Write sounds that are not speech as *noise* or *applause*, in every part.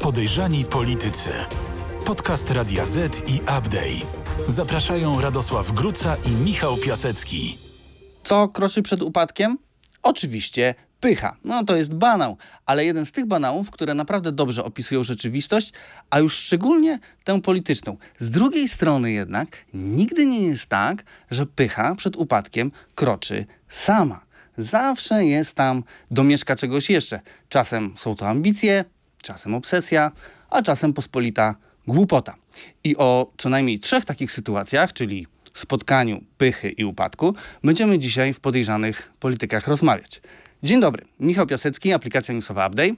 Podejrzani politycy. Podcast Radia Z i Update. Zapraszają Radosław Gruca i Michał Piasecki. Co kroczy przed upadkiem? Oczywiście pycha. No to jest banał, ale jeden z tych banałów, które naprawdę dobrze opisują rzeczywistość, a już szczególnie tę polityczną. Z drugiej strony jednak nigdy nie jest tak, że pycha przed upadkiem kroczy sama. Zawsze jest tam domieszka czegoś jeszcze. Czasem są to ambicje, czasem obsesja, a czasem pospolita głupota. I o co najmniej trzech takich sytuacjach, czyli spotkaniu pychy i upadku, będziemy dzisiaj w podejrzanych politykach rozmawiać. Dzień dobry, Michał Piasecki, aplikacja newsowa Update.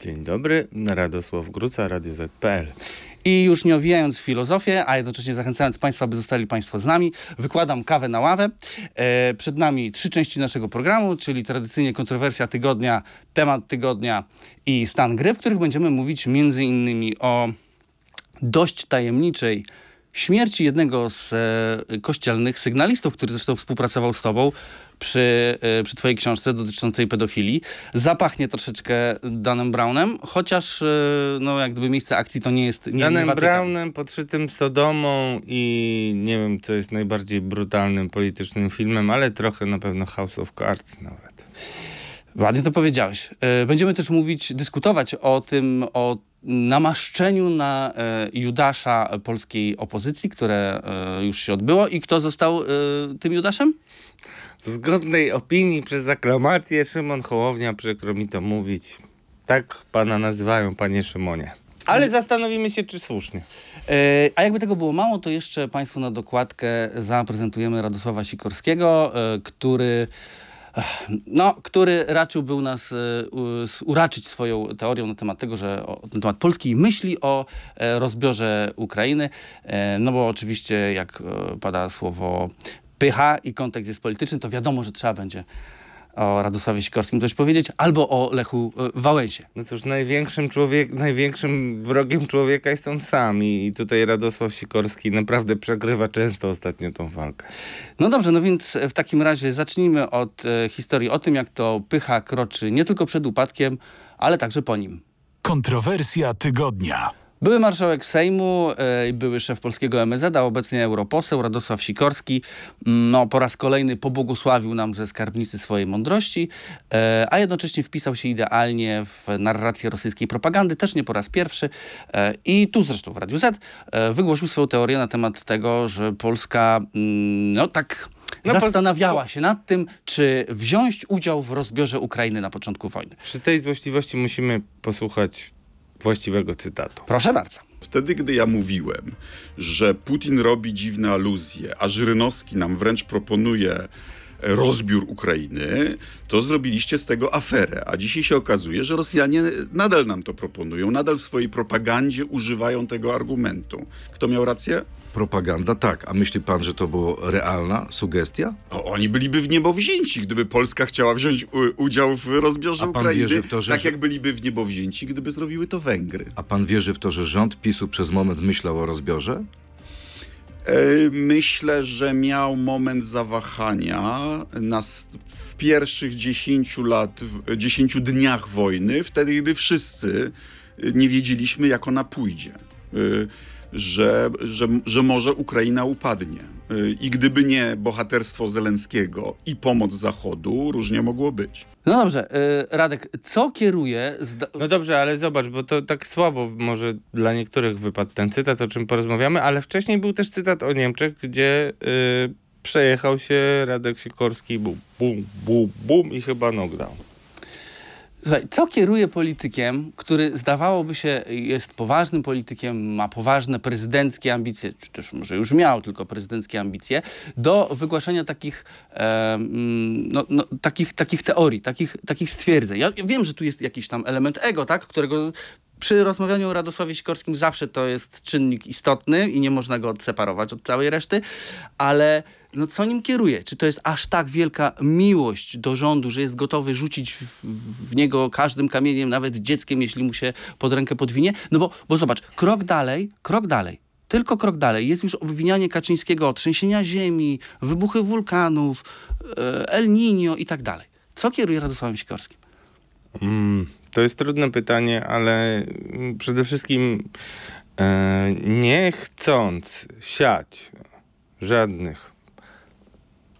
Dzień dobry, Radosław Gruca, Radio Z.pl. I już nie owijając filozofię, a jednocześnie zachęcając Państwa, by zostali Państwo z nami, wykładam kawę na ławę. E, przed nami trzy części naszego programu, czyli tradycyjnie kontrowersja tygodnia, temat tygodnia i stan gry, w których będziemy mówić między innymi o dość tajemniczej śmierci jednego z e, kościelnych sygnalistów, który zresztą współpracował z tobą przy, e, przy twojej książce dotyczącej pedofilii. Zapachnie troszeczkę Danem Brownem, chociaż e, no, jak gdyby miejsce akcji to nie jest... Nie, Danem nie. Brownem, podszytym Sodomą i nie wiem, co jest najbardziej brutalnym politycznym filmem, ale trochę na pewno House of Cards nawet. Ładnie to powiedziałeś. E, Będziemy też mówić, dyskutować o tym, o namaszczeniu na Judasza polskiej opozycji, które już się odbyło i kto został tym Judaszem? W zgodnej opinii przez aklamację Szymon Hołownia, przykro mi to mówić, tak pana nazywają, panie Szymonie. Ale zastanowimy się, czy słusznie. E, A jakby tego było mało, to jeszcze Państwu na dokładkę zaprezentujemy Radosława Sikorskiego, e, który, no, który raczył był nas e, uraczyć swoją teorią na temat tego, że na temat polskiej myśli o rozbiorze Ukrainy. No bo oczywiście jak pada słowo pycha i kontekst jest polityczny, to wiadomo, że trzeba będzie o Radosławie Sikorskim coś powiedzieć, albo o Lechu e, Wałęsie. No cóż, największym, człowiek, największym wrogiem człowieka jest on sam i i tutaj Radosław Sikorski naprawdę przegrywa często ostatnio tą walkę. No dobrze, no więc w takim razie zacznijmy od e, historii o tym, jak to pycha kroczy nie tylko przed upadkiem, ale także po nim. Kontrowersja tygodnia. Były marszałek Sejmu e, i były szef polskiego MSZ, a obecnie europoseł Radosław Sikorski mm, no, po raz kolejny pobłogosławił nam ze skarbnicy swojej mądrości, e, a jednocześnie wpisał się idealnie w narrację rosyjskiej propagandy, też nie po raz pierwszy. E, I tu zresztą w Radiu Z wygłosił swoją teorię na temat tego, że Polska mm, no tak No zastanawiała się nad tym, czy wziąć udział w rozbiorze Ukrainy na początku wojny. Przy tej złośliwości musimy posłuchać właściwego cytatu. Proszę bardzo. Wtedy, gdy ja mówiłem, że Putin robi dziwne aluzje, a Żyrynowski nam wręcz proponuje rozbiór Ukrainy, to zrobiliście z tego aferę. A dzisiaj się okazuje, że Rosjanie nadal nam to proponują, nadal w swojej propagandzie używają tego argumentu. Kto miał rację? Propaganda, tak. A myśli pan, że to była realna sugestia? O, oni byliby w niebo wzięci, gdyby Polska chciała wziąć udział w rozbiorze Ukrainy, to, że- tak jak byliby w niebo wzięci, gdyby zrobiły to Węgry. A pan wierzy w to, że rząd PiSu przez moment myślał o rozbiorze? E, Myślę, że miał moment zawahania na, w pierwszych 10 lat, w 10 dniach wojny, wtedy, gdy wszyscy e, nie wiedzieliśmy, jak ona pójdzie. Że, że, że może Ukraina upadnie. E, I gdyby nie bohaterstwo Zelenskiego i pomoc Zachodu, różnie mogło być. No dobrze, y, Radek, co kieruje... Zda- No dobrze, ale zobacz, bo to tak słabo może dla niektórych wypadł ten cytat, o czym porozmawiamy, ale wcześniej był też cytat o Niemczech, gdzie y, przejechał się Radek Sikorski, bum, bum, bum, bum i chyba knockdown. Słuchaj, co kieruje politykiem, który zdawałoby się jest poważnym politykiem, ma poważne prezydenckie ambicje, czy też może już miał tylko prezydenckie ambicje, do wygłaszania takich, e, mm, no, no, takich, takich teorii, takich, takich stwierdzeń. Ja wiem, że tu jest jakiś tam element ego, tak, którego przy rozmawianiu o Radosławie Sikorskim zawsze to jest czynnik istotny i nie można go odseparować od całej reszty, ale no co nim kieruje? Czy to jest aż tak wielka miłość do rządu, że jest gotowy rzucić w, w niego każdym kamieniem, nawet dzieckiem, jeśli mu się pod rękę podwinie? No bo, bo zobacz, krok dalej, krok dalej. Tylko krok dalej jest już obwinianie Kaczyńskiego o trzęsienia ziemi, wybuchy wulkanów, e, El Niño i tak dalej. Co kieruje Radosławem Sikorskim? Mm, To jest trudne pytanie, ale przede wszystkim e, nie chcąc siać żadnych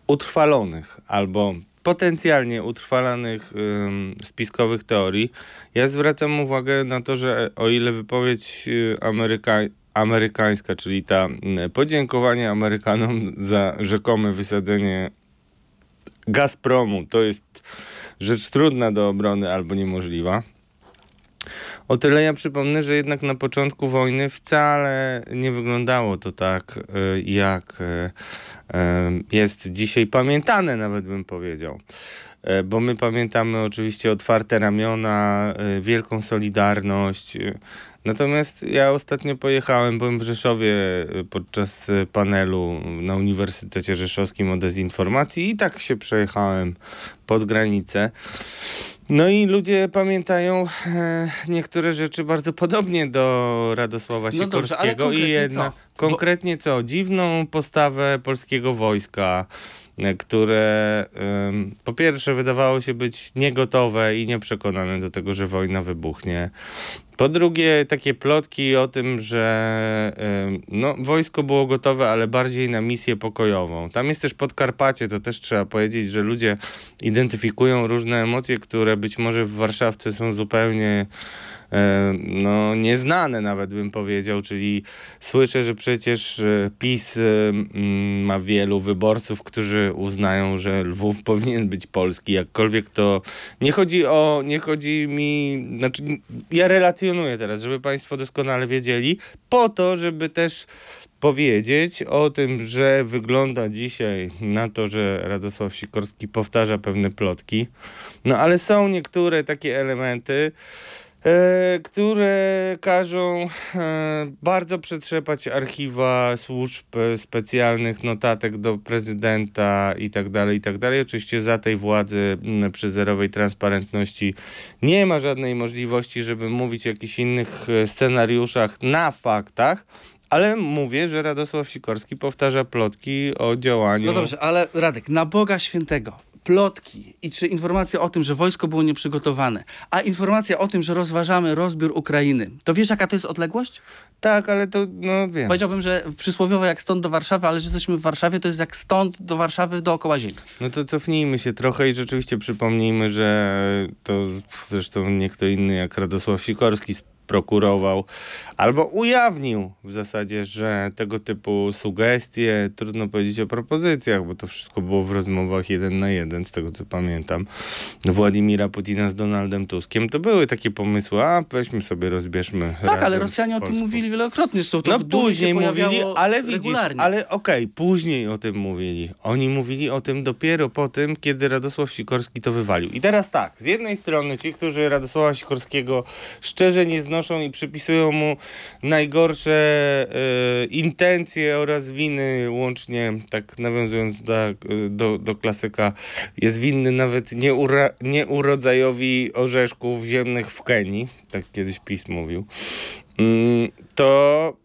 utrwalonych albo potencjalnie utrwalanych ym, spiskowych teorii, ja zwracam uwagę na to, że o ile wypowiedź y, Ameryka, amerykańska, czyli ta y, podziękowanie Amerykanom za rzekome wysadzenie Gazpromu, to jest rzecz trudna do obrony albo niemożliwa. O tyle ja przypomnę, że jednak na początku wojny wcale nie wyglądało to tak, y, jak y, y, jest dzisiaj pamiętane, nawet bym powiedział. Bo my pamiętamy oczywiście otwarte ramiona, wielką solidarność. Natomiast ja ostatnio pojechałem, byłem w Rzeszowie y, podczas y, panelu na Uniwersytecie Rzeszowskim o dezinformacji i tak się przejechałem pod granicę. No i ludzie pamiętają e, niektóre rzeczy bardzo podobnie do Radosława No Sikorskiego i konkretnie jedna co? Konkretnie co? Dziwną postawę polskiego wojska, które em, po pierwsze wydawało się być niegotowe i nieprzekonane do tego, że wojna wybuchnie. Po drugie, takie plotki o tym, że no, wojsko było gotowe, ale bardziej na misję pokojową. Tam jest też Podkarpacie, to też trzeba powiedzieć, że ludzie identyfikują różne emocje, które być może w Warszawce są zupełnie e, no, nieznane nawet bym powiedział, czyli słyszę, że przecież e, PiS e, ma wielu wyborców, którzy uznają, że Lwów *laughs* powinien być polski, jakkolwiek to nie chodzi o, nie chodzi mi, znaczy ja relacjonuję teraz, żeby Państwo doskonale wiedzieli, po to, żeby też powiedzieć o tym, że wygląda dzisiaj na to, że Radosław Sikorski powtarza pewne plotki. No ale są niektóre takie elementy, e, które każą e, bardzo przetrzepać archiwa służb e, specjalnych, notatek do prezydenta i tak dalej, i tak dalej. Oczywiście za tej władzy przy zerowej transparentności nie ma żadnej możliwości, żeby mówić o jakichś innych e, scenariuszach na faktach, ale mówię, że Radosław Sikorski powtarza plotki o działaniu. No dobrze, ale Radek, na Boga Świętego, plotki i czy informacja o tym, że wojsko było nieprzygotowane, a informacja o tym, że rozważamy rozbiór Ukrainy, to wiesz jaka to jest odległość? Tak, ale to, no wiem. Powiedziałbym, że przysłowiowo jak stąd do Warszawy, ale że jesteśmy w Warszawie, to jest jak stąd do Warszawy dookoła ziemi. No to cofnijmy się trochę i rzeczywiście przypomnijmy, że to zresztą nie kto inny jak Radosław Sikorski prokurował albo ujawnił w zasadzie, że tego typu sugestie, trudno powiedzieć o propozycjach, bo to wszystko było w rozmowach jeden na jeden, z tego co pamiętam, Władimira Putina z Donaldem Tuskiem, to były takie pomysły, a weźmy sobie rozbierzmy Tak, ale Rosjanie o tym mówili wielokrotnie, zresztą to No później mówili, ale widzisz, regularnie. ale okej, później o tym mówili. Oni mówili o tym dopiero po tym, kiedy Radosław Sikorski to wywalił. I teraz tak, z jednej strony ci, którzy Radosława Sikorskiego szczerze nie znoszą i przypisują mu najgorsze e, intencje oraz winy, łącznie, tak nawiązując do, do, do klasyka, jest winny nawet nieura, nieurodzajowi orzeszków ziemnych w Kenii, tak kiedyś PiS mówił, mm, to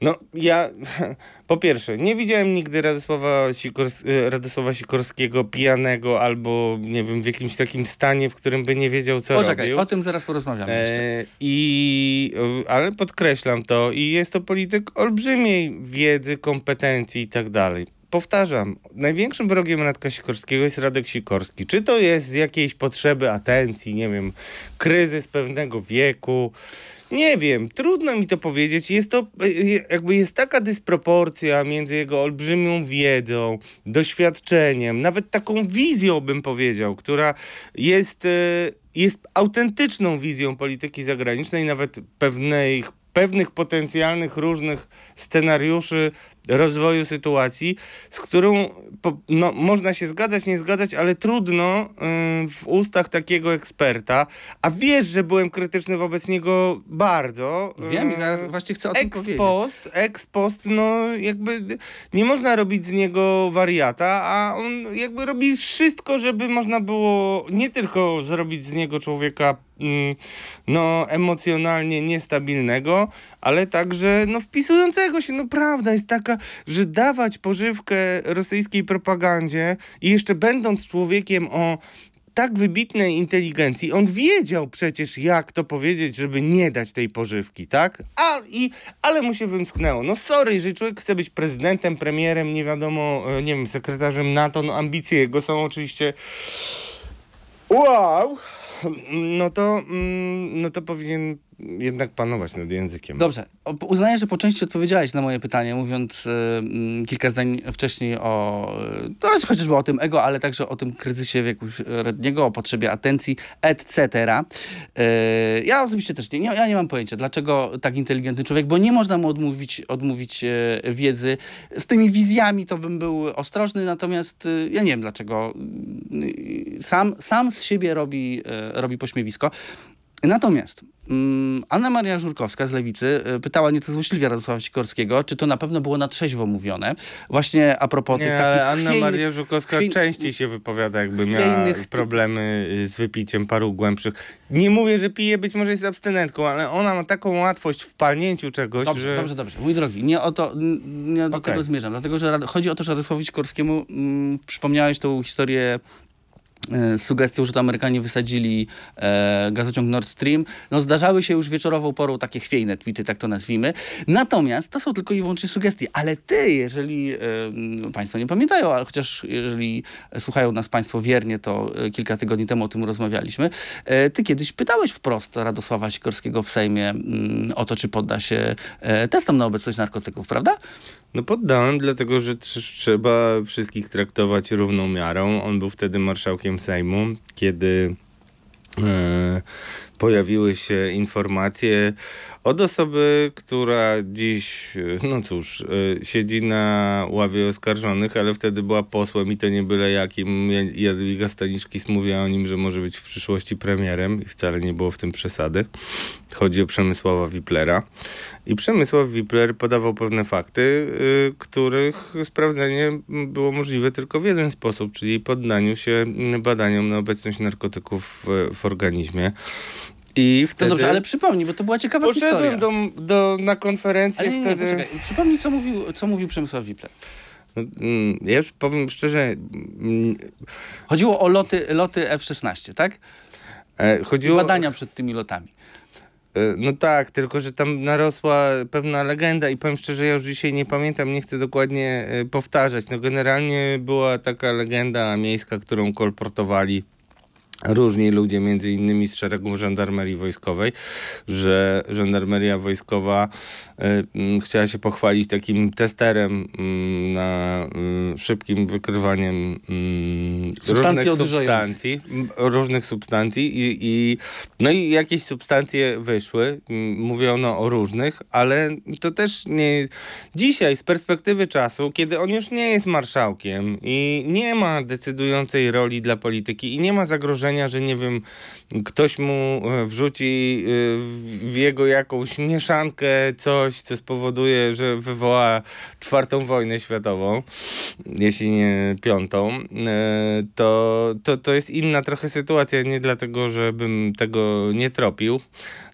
no, ja *laughs* po pierwsze, nie widziałem nigdy Radosława, Sikors- Radosława Sikorskiego pijanego albo, nie wiem, w jakimś takim stanie, w którym by nie wiedział, co Poczekaj, robił. o tym zaraz porozmawiamy jeszcze. E, I, e, ale podkreślam to i jest to polityk olbrzymiej wiedzy, kompetencji i tak dalej. Powtarzam, największym wrogiem Radka Sikorskiego jest Radek Sikorski. Czy to jest z jakiejś potrzeby atencji, nie wiem, kryzys pewnego wieku, nie wiem, trudno mi to powiedzieć. Jest to e, jakby jest taka dysproporcja między jego olbrzymią wiedzą, doświadczeniem, nawet taką wizją bym powiedział, która jest, e, jest autentyczną wizją polityki zagranicznej, nawet pewnej, pewnych potencjalnych różnych scenariuszy rozwoju sytuacji, z którą no, można się zgadzać, nie zgadzać, ale trudno y, w ustach takiego eksperta, a wiesz, że byłem krytyczny wobec niego bardzo. Wiem i y, zaraz właśnie chcę o tym Ex powiedzieć. post, ex post, no jakby nie można robić z niego wariata, a on jakby robi wszystko, żeby można było nie tylko zrobić z niego człowieka mm, no emocjonalnie niestabilnego, ale także no wpisującego się, no prawda jest taka, że dawać pożywkę rosyjskiej propagandzie i jeszcze będąc człowiekiem o tak wybitnej inteligencji, on wiedział przecież, jak to powiedzieć, żeby nie dać tej pożywki, tak? A, i, ale mu się wymsknęło. No sorry, jeżeli człowiek chce być prezydentem, premierem, nie wiadomo, e, nie wiem, sekretarzem NATO, no ambicje jego są oczywiście wow, no to, mm, no to powinien jednak panować nad językiem. Dobrze. Uznaję, że po części odpowiedziałeś na moje pytanie, mówiąc y, mm, kilka zdań wcześniej o, y, to chociażby o tym ego, ale także o tym kryzysie wieku średniego, o potrzebie atencji, etc. Y, ja osobiście też nie, nie, ja nie mam pojęcia, dlaczego tak inteligentny człowiek, bo nie można mu odmówić, odmówić y, wiedzy. Z tymi wizjami to bym był ostrożny, natomiast ja nie wiem, dlaczego y, sam, sam z siebie robi, robi pośmiewisko. Natomiast mm, Anna Maria Żurkowska z Lewicy y, pytała nieco złośliwie Radosława Sikorskiego, czy to na pewno było na trzeźwo mówione. Właśnie a propos tych Nie, takich ale Anna Maria Żukowska chwiej- częściej się wypowiada, jakby miała problemy y, z wypiciem paru głębszych. Nie mówię, że pije, być może jest abstynentką, ale ona ma taką łatwość w palnięciu czegoś, Dobrze, że... dobrze, dobrze. Mój drogi, nie o to, nie do Okej. tego zmierzam. Dlatego, że chodzi o to, że Radosławowi Sikorskiemu mm, przypomniałeś tą historię sugestią, że to Amerykanie wysadzili e, gazociąg Nord Stream. No zdarzały się już wieczorową porą takie chwiejne tweety, tak to nazwijmy. Natomiast to są tylko i wyłącznie sugestie. Ale ty, jeżeli e, m, Państwo nie pamiętają, ale chociaż jeżeli słuchają nas Państwo wiernie, to e, kilka tygodni temu o tym rozmawialiśmy. E, ty kiedyś pytałeś wprost Radosława Sikorskiego w Sejmie mm, o to, czy podda się e, testom na obecność narkotyków, prawda? No poddałem, dlatego że trz- trzeba wszystkich traktować równą miarą. On był wtedy marszałkiem Sejmu, kiedy e, pojawiły się informacje od osoby, która dziś, e, no cóż, e, siedzi na ławie oskarżonych, ale wtedy była posłem i to nie byle jakim. Ja- Jadwiga Staniszkis mówiła o nim, że może być w przyszłości premierem i wcale nie było w tym przesady. Chodzi o Przemysława Wiplera. I Przemysław Wipler podawał pewne fakty, y, których sprawdzenie było możliwe tylko w jeden sposób, czyli poddaniu się badaniom na obecność narkotyków w, w organizmie. I wtedy dobrze, ale przypomnij, bo to była ciekawa poszedłem historia. do, do, na konferencję Ale nie, nie, wtedy. poczekaj. Przypomnij, co mówił, co mówił Przemysław Wipler. No, mm, ja już powiem szczerze, mm, Chodziło o loty, loty F-16, tak? e, I chodziło... badania przed tymi lotami. E, No tak, tylko że tam narosła pewna legenda i powiem szczerze, ja już dzisiaj nie pamiętam, nie chcę dokładnie e, powtarzać. No generalnie była taka legenda miejska, którą kolportowali różni ludzie, między innymi z szeregów żandarmerii wojskowej, że żandarmeria wojskowa m, chciała się pochwalić takim testerem m, na m, szybkim wykrywaniem różnych substancji, różnych substancji i, i no i jakieś substancje wyszły, mówiono o różnych, ale to też nie dzisiaj z perspektywy czasu, kiedy on już nie jest marszałkiem i nie ma decydującej roli dla polityki i nie ma zagrożenia, że nie wiem, ktoś mu e, wrzuci e, w- jego jakąś mieszankę coś, co spowoduje, że wywoła czwartą wojnę światową, jeśli nie piątą, e, to, to, to jest inna trochę sytuacja, nie dlatego, żebym tego nie tropił.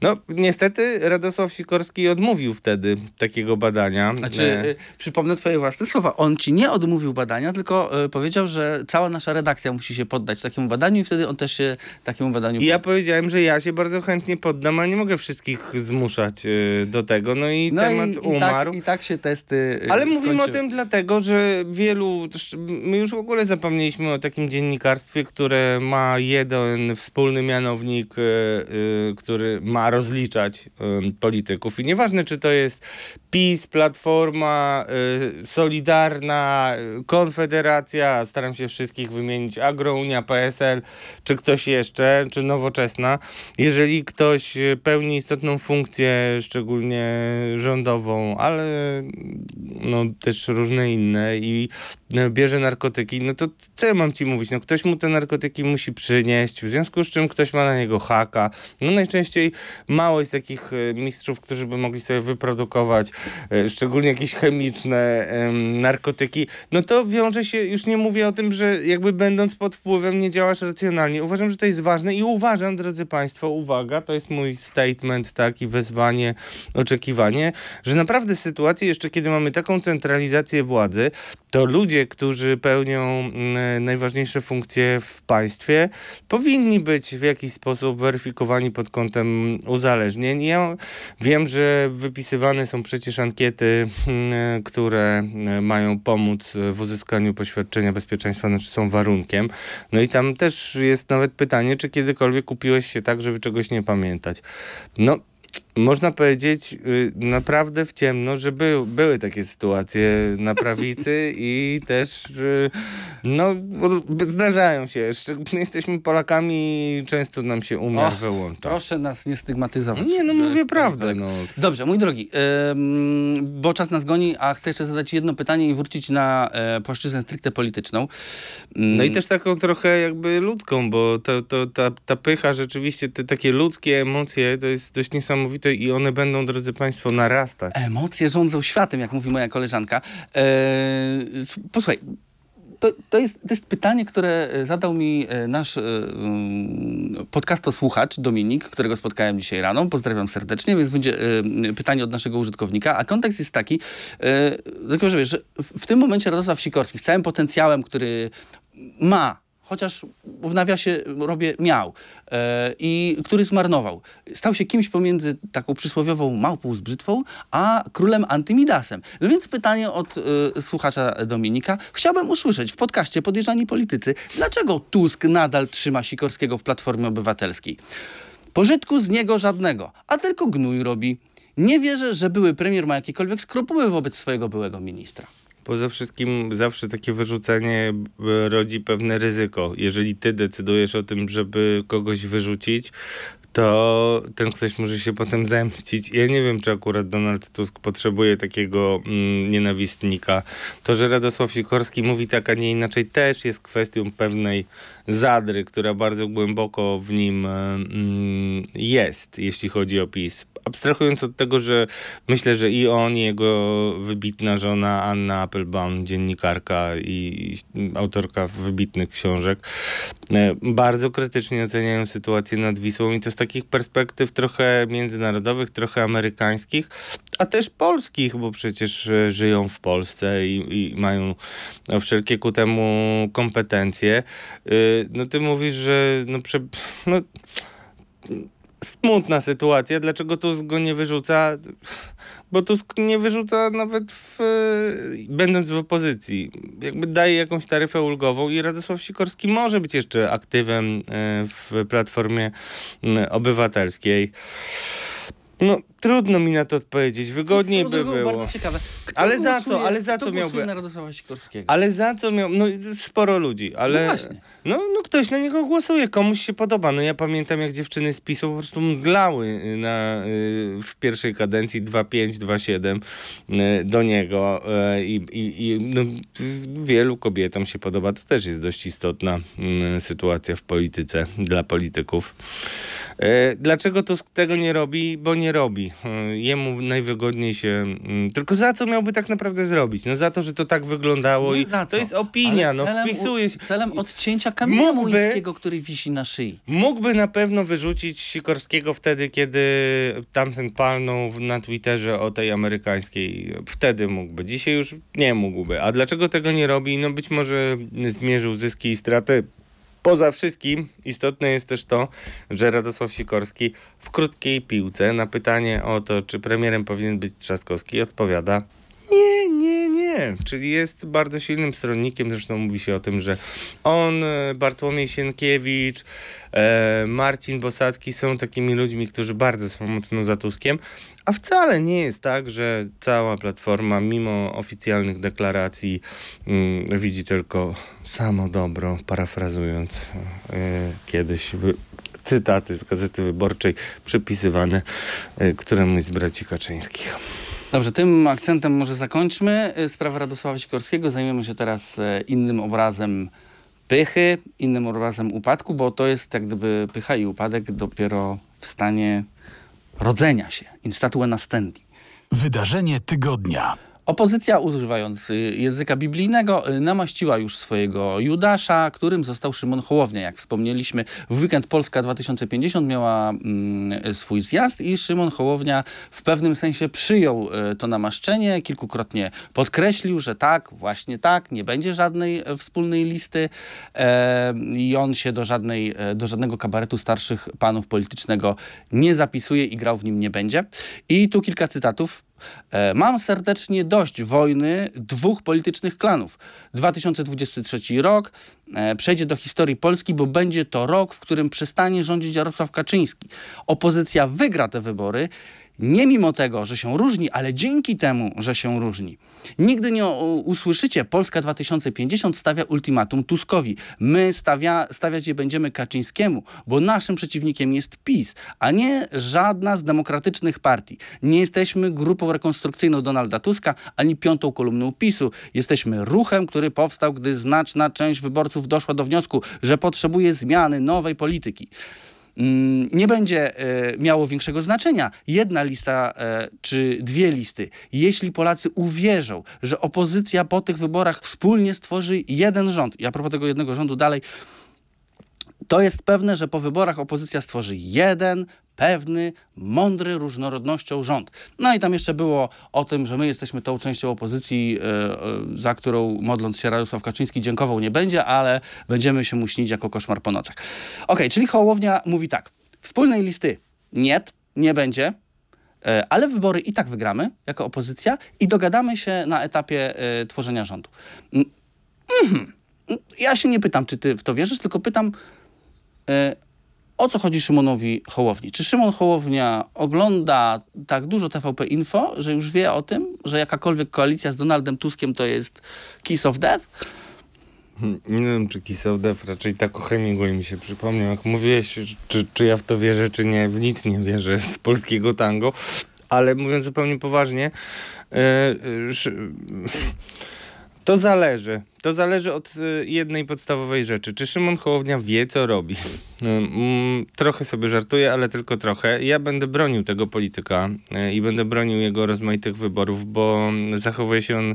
No, niestety Radosław Sikorski odmówił wtedy takiego badania. Znaczy, y, przypomnę twoje własne słowa. On ci nie odmówił badania, tylko y, powiedział, że cała nasza redakcja musi się poddać takiemu badaniu i wtedy on też się takiemu badaniu I ja powiedziałem, że ja się bardzo chętnie poddam, a nie mogę wszystkich zmuszać y, do tego. No i No temat i, i, umarł. tak, i tak się testy y, Ale mówimy o skończyły. tym dlatego, że wielu, my już w ogóle zapomnieliśmy o takim dziennikarstwie, które ma jeden wspólny mianownik, y, który ma rozliczać polityków. I nieważne, czy to jest PiS, Platforma, Solidarna, Konfederacja, staram się wszystkich wymienić, Agrounia, PSL, czy ktoś jeszcze, czy Nowoczesna. Jeżeli ktoś y, pełni istotną funkcję, szczególnie rządową, ale no, też różne inne i no, bierze narkotyki, no to co ja mam ci mówić? No, ktoś mu te narkotyki musi przynieść, w związku z czym ktoś ma na niego haka. No najczęściej mało jest takich e, mistrzów, którzy by mogli sobie wyprodukować e, szczególnie jakieś chemiczne em, narkotyki. No to wiąże się, już nie mówię o tym, że jakby będąc pod wpływem nie działasz racjonalnie. Uważam, że to jest ważne i uważam, drodzy Państwo, uwaga, to jest mój statement, taki wezwanie, oczekiwanie, że naprawdę w sytuacji jeszcze, kiedy mamy taką centralizację władzy, to ludzie, którzy pełnią mm, najważniejsze funkcje w państwie, powinni być w jakiś sposób weryfikowani pod kątem uzależnień. Ja wiem, że wypisywane są przecież ankiety, mm, które mm, mają pomóc w uzyskaniu poświadczenia bezpieczeństwa, znaczy są warunkiem. No i tam też jest nawet pytanie, czy kiedykolwiek kupiłeś się tak, żeby czegoś nie pamiętać. No, można powiedzieć y, naprawdę w ciemno, że by, były takie sytuacje na prawicy *laughs* i też y, no, zdarzają się. Szczególnie jesteśmy Polakami często nam się umiar Och, wyłącza. Proszę nas nie stygmatyzować. Nie, no mówię Tak, prawdę. tak. No. Dobrze, mój drogi, bo czas nas goni, a chcę jeszcze zadać jedno pytanie i wrócić na e, płaszczyznę stricte polityczną. Ym, No i też taką trochę jakby ludzką, bo to, to, ta, ta pycha rzeczywiście, te takie ludzkie emocje to jest dość niesamowite i one będą, drodzy Państwo, narastać. Emocje rządzą światem, jak mówi moja koleżanka. E, s- posłuchaj, to, to, jest, to jest pytanie, które zadał mi e, nasz e, mm, podcastosłuchacz Dominik, którego spotkałem dzisiaj rano. Pozdrawiam serdecznie, więc będzie e, pytanie od naszego użytkownika. A kontekst jest taki, e, tylko że wiesz, w tym momencie Radosław Sikorski z całym potencjałem, który ma chociaż w nawiasie robię miał e, i który zmarnował. Stał się kimś pomiędzy taką przysłowiową małpą z brzytwą, a królem Antymidasem. No więc pytanie od e, słuchacza Dominika. Chciałbym usłyszeć w podcaście Podejrzani Politycy, dlaczego Tusk nadal trzyma Sikorskiego w Platformie Obywatelskiej? Pożytku z niego żadnego, a tylko gnój robi. Nie wierzę, że były premier ma jakiekolwiek skrupuły wobec swojego byłego ministra. Poza wszystkim zawsze takie wyrzucenie e, rodzi pewne ryzyko. Jeżeli ty decydujesz o tym, żeby kogoś wyrzucić, to ten ktoś może się potem zemścić. Ja nie wiem, czy akurat Donald Tusk potrzebuje takiego mm, nienawistnika. To, że Radosław Sikorski mówi tak, a nie inaczej, też jest kwestią pewnej zadry, która bardzo głęboko w nim e, mm, jest, jeśli chodzi o PiS. Abstrahując od tego, że myślę, że i on, i jego wybitna żona Anna Applebaum, dziennikarka i autorka wybitnych książek, e, bardzo krytycznie oceniają sytuację nad Wisłą i to z takich perspektyw trochę międzynarodowych, trochę amerykańskich, a też polskich, bo przecież e, żyją w Polsce i, i mają wszelkie ku temu kompetencje. Y, No ty mówisz, że no, prze, no smutna sytuacja. Dlaczego Tusk go nie wyrzuca? Bo Tusk nie wyrzuca nawet w, będąc w opozycji. Jakby daje jakąś taryfę ulgową i Radosław Sikorski może być jeszcze aktywem e, w Platformie Obywatelskiej. No, trudno mi na to odpowiedzieć. Wygodniej by było. Bardzo ciekawe. Kto Ale za głosuje- co? Ale za co miałby- na Radosława Sikorskiego? Ale za co miał? No sporo ludzi, ale. No właśnie. No, no ktoś na niego głosuje, komuś się podoba. No ja pamiętam, jak dziewczyny z PiSu po prostu mdlały na, y, w pierwszej kadencji 2-5, 2-7 y, do niego y, i, i, i no, wielu kobietom się podoba. To też jest dość istotna y, sytuacja w polityce dla polityków. E, Dlaczego Tusk tego nie robi? Bo nie robi. E, Jemu najwygodniej się. mm, Tylko za co miałby tak naprawdę zrobić? No za to, że to tak wyglądało Nie i to jest opinia, no celem u- wpisuje się. Celem odcięcia kamienia Mógłby- młyńskiego, który wisi na szyi. Mógłby na pewno wyrzucić Sikorskiego wtedy, kiedy tamten palnął na Twitterze o tej amerykańskiej. Wtedy mógłby. Dzisiaj już nie mógłby. A dlaczego tego nie robi? No być może zmierzył zyski i straty. Poza wszystkim istotne jest też to, że Radosław Sikorski w krótkiej piłce na pytanie o to, czy premierem powinien być Trzaskowski, odpowiada nie, nie, nie. Czyli jest bardzo silnym stronnikiem. Zresztą mówi się o tym, że on, e, Bartłomiej Sienkiewicz, e, Marcin Bosacki są takimi ludźmi, którzy bardzo są mocno za Tuskiem. A wcale nie jest tak, że cała platforma, mimo oficjalnych deklaracji, mm, widzi tylko samo dobro, parafrazując e, kiedyś wy, cytaty z Gazety Wyborczej przypisywane e, któremuś z braci Kaczyńskich. Dobrze, tym akcentem może zakończmy. Y, Sprawę Radosława Sikorskiego. Zajmiemy się teraz e, innym obrazem pychy, innym obrazem upadku, bo to jest jak gdyby pycha i upadek dopiero w stanie rodzenia się. In statue nastendi. Wydarzenie tygodnia. Opozycja, używając y, języka biblijnego, y, namaściła już swojego Judasza, którym został Szymon Hołownia. Jak wspomnieliśmy, w weekend Polska 2050 miała mm, swój zjazd i Szymon Hołownia w pewnym sensie przyjął y, to namaszczenie. Kilkukrotnie podkreślił, że tak, właśnie tak, nie będzie żadnej e, wspólnej listy e, i on się do, żadnej, e, do żadnego kabaretu starszych panów politycznego nie zapisuje i grał w nim nie będzie. I tu kilka cytatów. E, Mam serdecznie dość wojny dwóch politycznych klanów. 2023 rok e, przejdzie do historii Polski, bo będzie to rok, w którym przestanie rządzić Jarosław Kaczyński. Opozycja wygra te wybory. Nie mimo tego, że się różni, ale dzięki temu, że się różni. Nigdy nie usłyszycie, Polska 2050 stawia ultimatum Tuskowi. My stawia, stawiać je będziemy Kaczyńskiemu, bo naszym przeciwnikiem jest PiS, a nie żadna z demokratycznych partii. Nie jesteśmy grupą rekonstrukcyjną Donalda Tuska, ani piątą kolumną PiSu. Jesteśmy ruchem, który powstał, gdy znaczna część wyborców doszła do wniosku, że potrzebuje zmiany, nowej polityki nie będzie e, miało większego znaczenia jedna lista e, czy dwie listy. Jeśli Polacy uwierzą, że opozycja po tych wyborach wspólnie stworzy jeden rząd, i a propos tego jednego rządu dalej, to jest pewne, że po wyborach opozycja stworzy jeden, pewny, mądry różnorodnością rząd. No i tam jeszcze było o tym, że my jesteśmy tą częścią opozycji, e, e, za którą modląc się Radosław Kaczyński dziękował nie będzie, ale będziemy się mu śnić jako koszmar po nocach. Okej, czyli Hołownia mówi tak. Wspólnej listy nie, nie będzie, e, ale wybory i tak wygramy jako opozycja i dogadamy się na etapie tworzenia rządu. Mm, mhm. Ja się nie pytam, czy ty w to wierzysz, tylko pytam, o co chodzi Szymonowi Hołowni? Czy Szymon Hołownia ogląda tak dużo TVP Info, że już wie o tym, że jakakolwiek koalicja z Donaldem Tuskiem to jest kiss of death? Nie wiem, czy Kiss of Death, raczej tak o Hemingway mi się przypomniał. Jak mówiłeś, czy, czy ja w to wierzę, czy nie, w nic nie wierzę z polskiego tango. Ale mówiąc zupełnie poważnie, e, sz- to zależy. To zależy od e, jednej podstawowej rzeczy. Czy Szymon Hołownia wie, co robi? *laughs* Mm, Trochę sobie żartuję, ale tylko trochę. Ja będę bronił tego polityka e, i będę bronił jego rozmaitych wyborów, bo zachowuje się on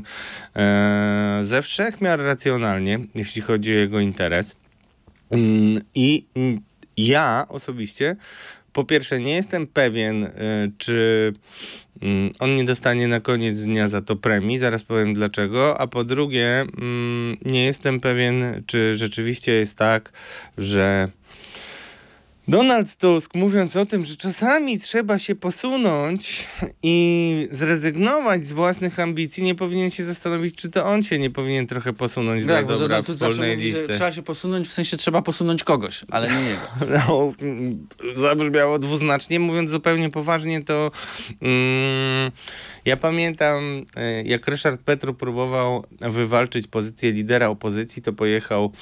ze wszech miar racjonalnie, jeśli chodzi o jego interes. Mm, I mm, ja osobiście, po pierwsze, nie jestem pewien, y, czy mm, on nie dostanie na koniec dnia za to premii, zaraz powiem dlaczego, a po drugie, mm, nie jestem pewien, czy rzeczywiście jest tak, że Donald Tusk, mówiąc o tym, że czasami trzeba się posunąć i zrezygnować z własnych ambicji, nie powinien się zastanowić, czy to on się nie powinien trochę posunąć dla Tak, bo dobra Donald wspólnej mówi, listy. trzeba się posunąć, w sensie trzeba posunąć kogoś, ale nie jego. *laughs* No, mm, zabrzmiało dwuznacznie. Mówiąc zupełnie poważnie, to mm, ja pamiętam, e, jak Ryszard Petru próbował wywalczyć pozycję lidera opozycji, to pojechał,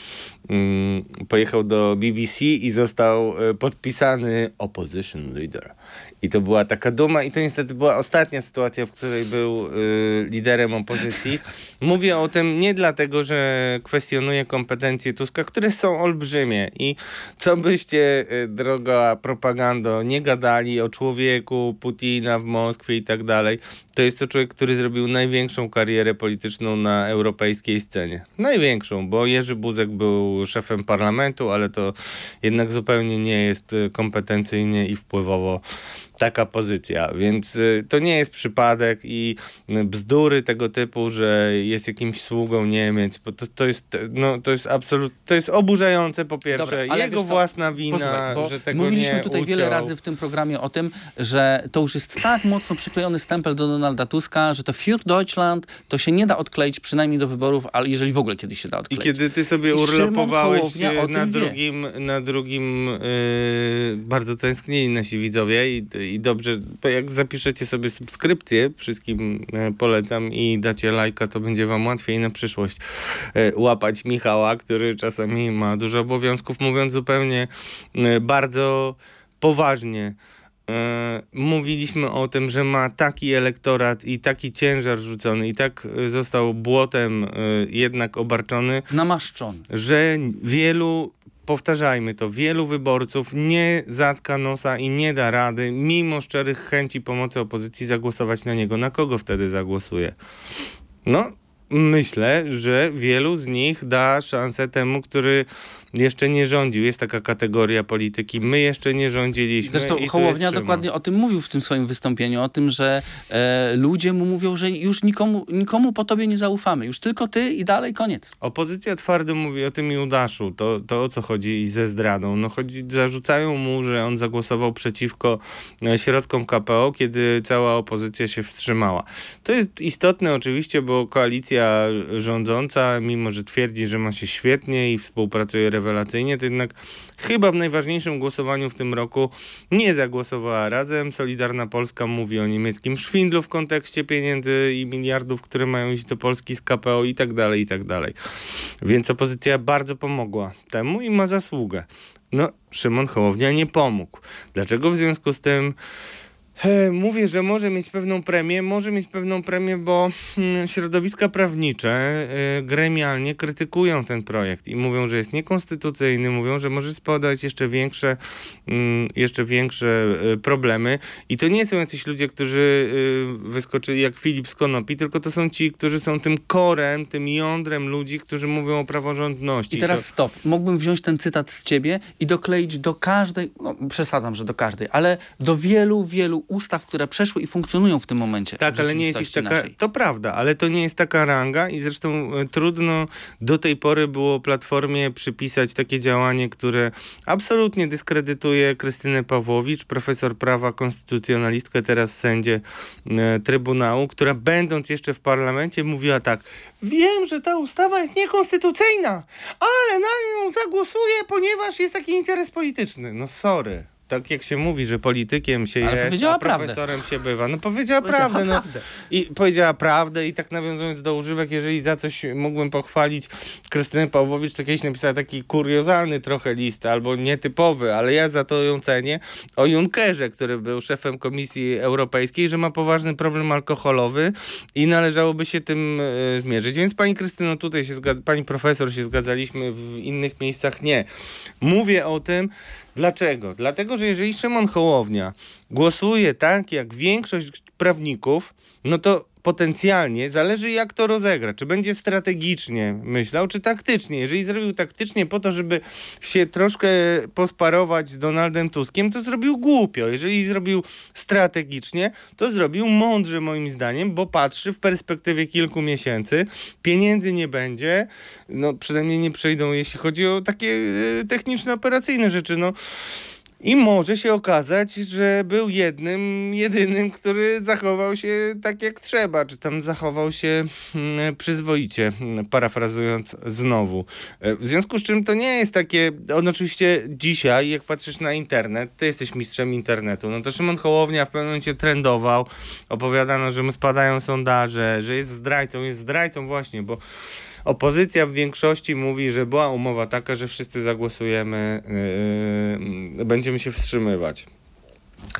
mm, pojechał do BBC i został e, podpisany opposition leader. I to była taka duma i to niestety była ostatnia sytuacja, w której był y, liderem opozycji. Mówię o tym nie dlatego, że kwestionuję kompetencje Tuska, które są olbrzymie i co byście, y, droga propagando, nie gadali o człowieku Putina w Moskwie i tak dalej, to jest to człowiek, który zrobił największą karierę polityczną na europejskiej scenie. Największą, bo Jerzy Buzek był szefem parlamentu, ale to jednak zupełnie nie jest y, kompetencyjnie i wpływowo taka pozycja, więc y, to nie jest przypadek i y, bzdury tego typu, że jest jakimś sługą Niemiec, bo to, to jest, no, to jest absolutnie, to jest oburzające po pierwsze, Dobra, jego własna wina, Posłuchaj, bo że tego mówiliśmy nie tutaj wiele uciął. razy w tym programie o tym, że to już jest tak mocno przyklejony stempel do Donalda Tuska, że to Für Deutschland to się nie da odkleić przynajmniej do wyborów, ale jeżeli w ogóle kiedyś się da I odkleić. kiedy ty sobie I urlopowałeś na drugim, na drugim yy, bardzo tęsknili nasi widzowie i, i dobrze, jak zapiszecie sobie subskrypcję, wszystkim e, polecam i dacie lajka, to będzie wam łatwiej na przyszłość e, łapać Michała, który czasami ma dużo obowiązków, mówiąc zupełnie e, bardzo poważnie. E, mówiliśmy o tym, że ma taki elektorat i taki ciężar rzucony i tak e, został błotem e, jednak obarczony, Namaszczony. że wielu powtarzajmy to, wielu wyborców nie zatka nosa i nie da rady, mimo szczerych chęci pomocy opozycji, zagłosować na niego. Na kogo wtedy zagłosuje? No, myślę, że wielu z nich da szansę temu, który jeszcze nie rządził. Jest taka kategoria polityki. My jeszcze nie rządziliśmy. Zresztą i Hołownia dokładnie o tym mówił w tym swoim wystąpieniu, o tym, że e, ludzie mu mówią, że już nikomu, nikomu po tobie nie zaufamy, już tylko ty i dalej koniec. Opozycja twardo mówi o tym Judaszu, to, to o co chodzi ze zdradą. No chodzi, zarzucają mu, że on zagłosował przeciwko e, środkom KPO, kiedy cała opozycja się wstrzymała. To jest istotne oczywiście, bo koalicja rządząca, mimo że twierdzi, że ma się świetnie i współpracuje rewelacyjnie, to jednak chyba w najważniejszym głosowaniu w tym roku nie zagłosowała razem. Solidarna Polska mówi o niemieckim szwindlu w kontekście pieniędzy i miliardów, które mają iść do Polski z KPO i tak dalej, i tak dalej. Więc opozycja bardzo pomogła temu i ma zasługę. No, Szymon Hołownia nie pomógł. Dlaczego w związku z tym mówię, że może mieć pewną premię? Może mieć pewną premię, bo mm, środowiska prawnicze e, gremialnie krytykują ten projekt i mówią, że jest niekonstytucyjny, mówią, że może spowodować jeszcze większe, mm, jeszcze większe e, problemy. I to nie są jacyś ludzie, którzy e, wyskoczyli jak Filip z Konopi, tylko to są ci, którzy są tym korem, tym jądrem ludzi, którzy mówią o praworządności. I teraz to... stop. Mógłbym wziąć ten cytat z ciebie i dokleić do każdej, no przesadzam, że do każdej, ale do wielu, wielu ustaw, które przeszły i funkcjonują w tym momencie. Tak, ale nie jest ich taka. naszej. To prawda, ale to nie jest taka ranga i zresztą e, trudno do tej pory było Platformie przypisać takie działanie, które absolutnie dyskredytuje Krystynę Pawłowicz, profesor prawa, konstytucjonalistkę, teraz sędzię e, Trybunału, która będąc jeszcze w parlamencie mówiła tak: Wiem, że ta ustawa jest niekonstytucyjna, ale na nią zagłosuję, ponieważ jest taki interes polityczny. No sorry. Tak jak się mówi, że politykiem się Ale jest, a prawdę. profesorem się bywa. No powiedziała, Powiedziała prawdę. No. prawdę. I powiedziała prawdę i tak nawiązując do używek, jeżeli za coś mógłbym pochwalić Krystynę Pawłowicz, to kiedyś napisała taki kuriozalny trochę list, albo nietypowy, ale ja za to ją cenię, o Junckerze, który był szefem Komisji Europejskiej, że ma poważny problem alkoholowy i należałoby się tym e, zmierzyć. Więc pani Krystyno, tutaj się zgad- pani profesor się zgadzaliśmy, w innych miejscach nie. Mówię o tym, Dlaczego? Dlatego, że jeżeli Szymon Hołownia głosuje tak, jak większość prawników, no to potencjalnie zależy jak to rozegra. Czy będzie strategicznie myślał, czy taktycznie. Jeżeli zrobił taktycznie po to, żeby się troszkę posparować z Donaldem Tuskiem, to zrobił głupio. Jeżeli zrobił strategicznie, to zrobił mądrze moim zdaniem, bo patrzy w perspektywie kilku miesięcy. Pieniędzy nie będzie, no przynajmniej nie przyjdą, jeśli chodzi o takie e, techniczne, operacyjne rzeczy. No, i może się okazać, że był jednym, jedynym, który zachował się tak jak trzeba, czy tam zachował się mm, przyzwoicie, parafrazując znowu. E, W związku z czym to nie jest takie, on oczywiście dzisiaj, jak patrzysz na internet, ty jesteś mistrzem internetu, no to Szymon Hołownia w pewnym momencie trendował, opowiadano, że mu spadają sondaże, że jest zdrajcą, jest zdrajcą właśnie, bo Opozycja w większości mówi, że była umowa taka, że wszyscy zagłosujemy, yy, będziemy się wstrzymywać.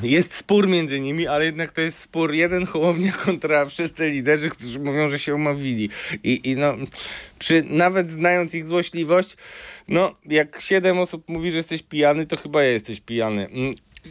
Jest spór między nimi, ale jednak to jest spór jeden Hołownia kontra wszyscy liderzy, którzy mówią, że się umówili. I, i no, przy, nawet znając ich złośliwość, no, jak siedem osób mówi, że jesteś pijany, to chyba jesteś pijany.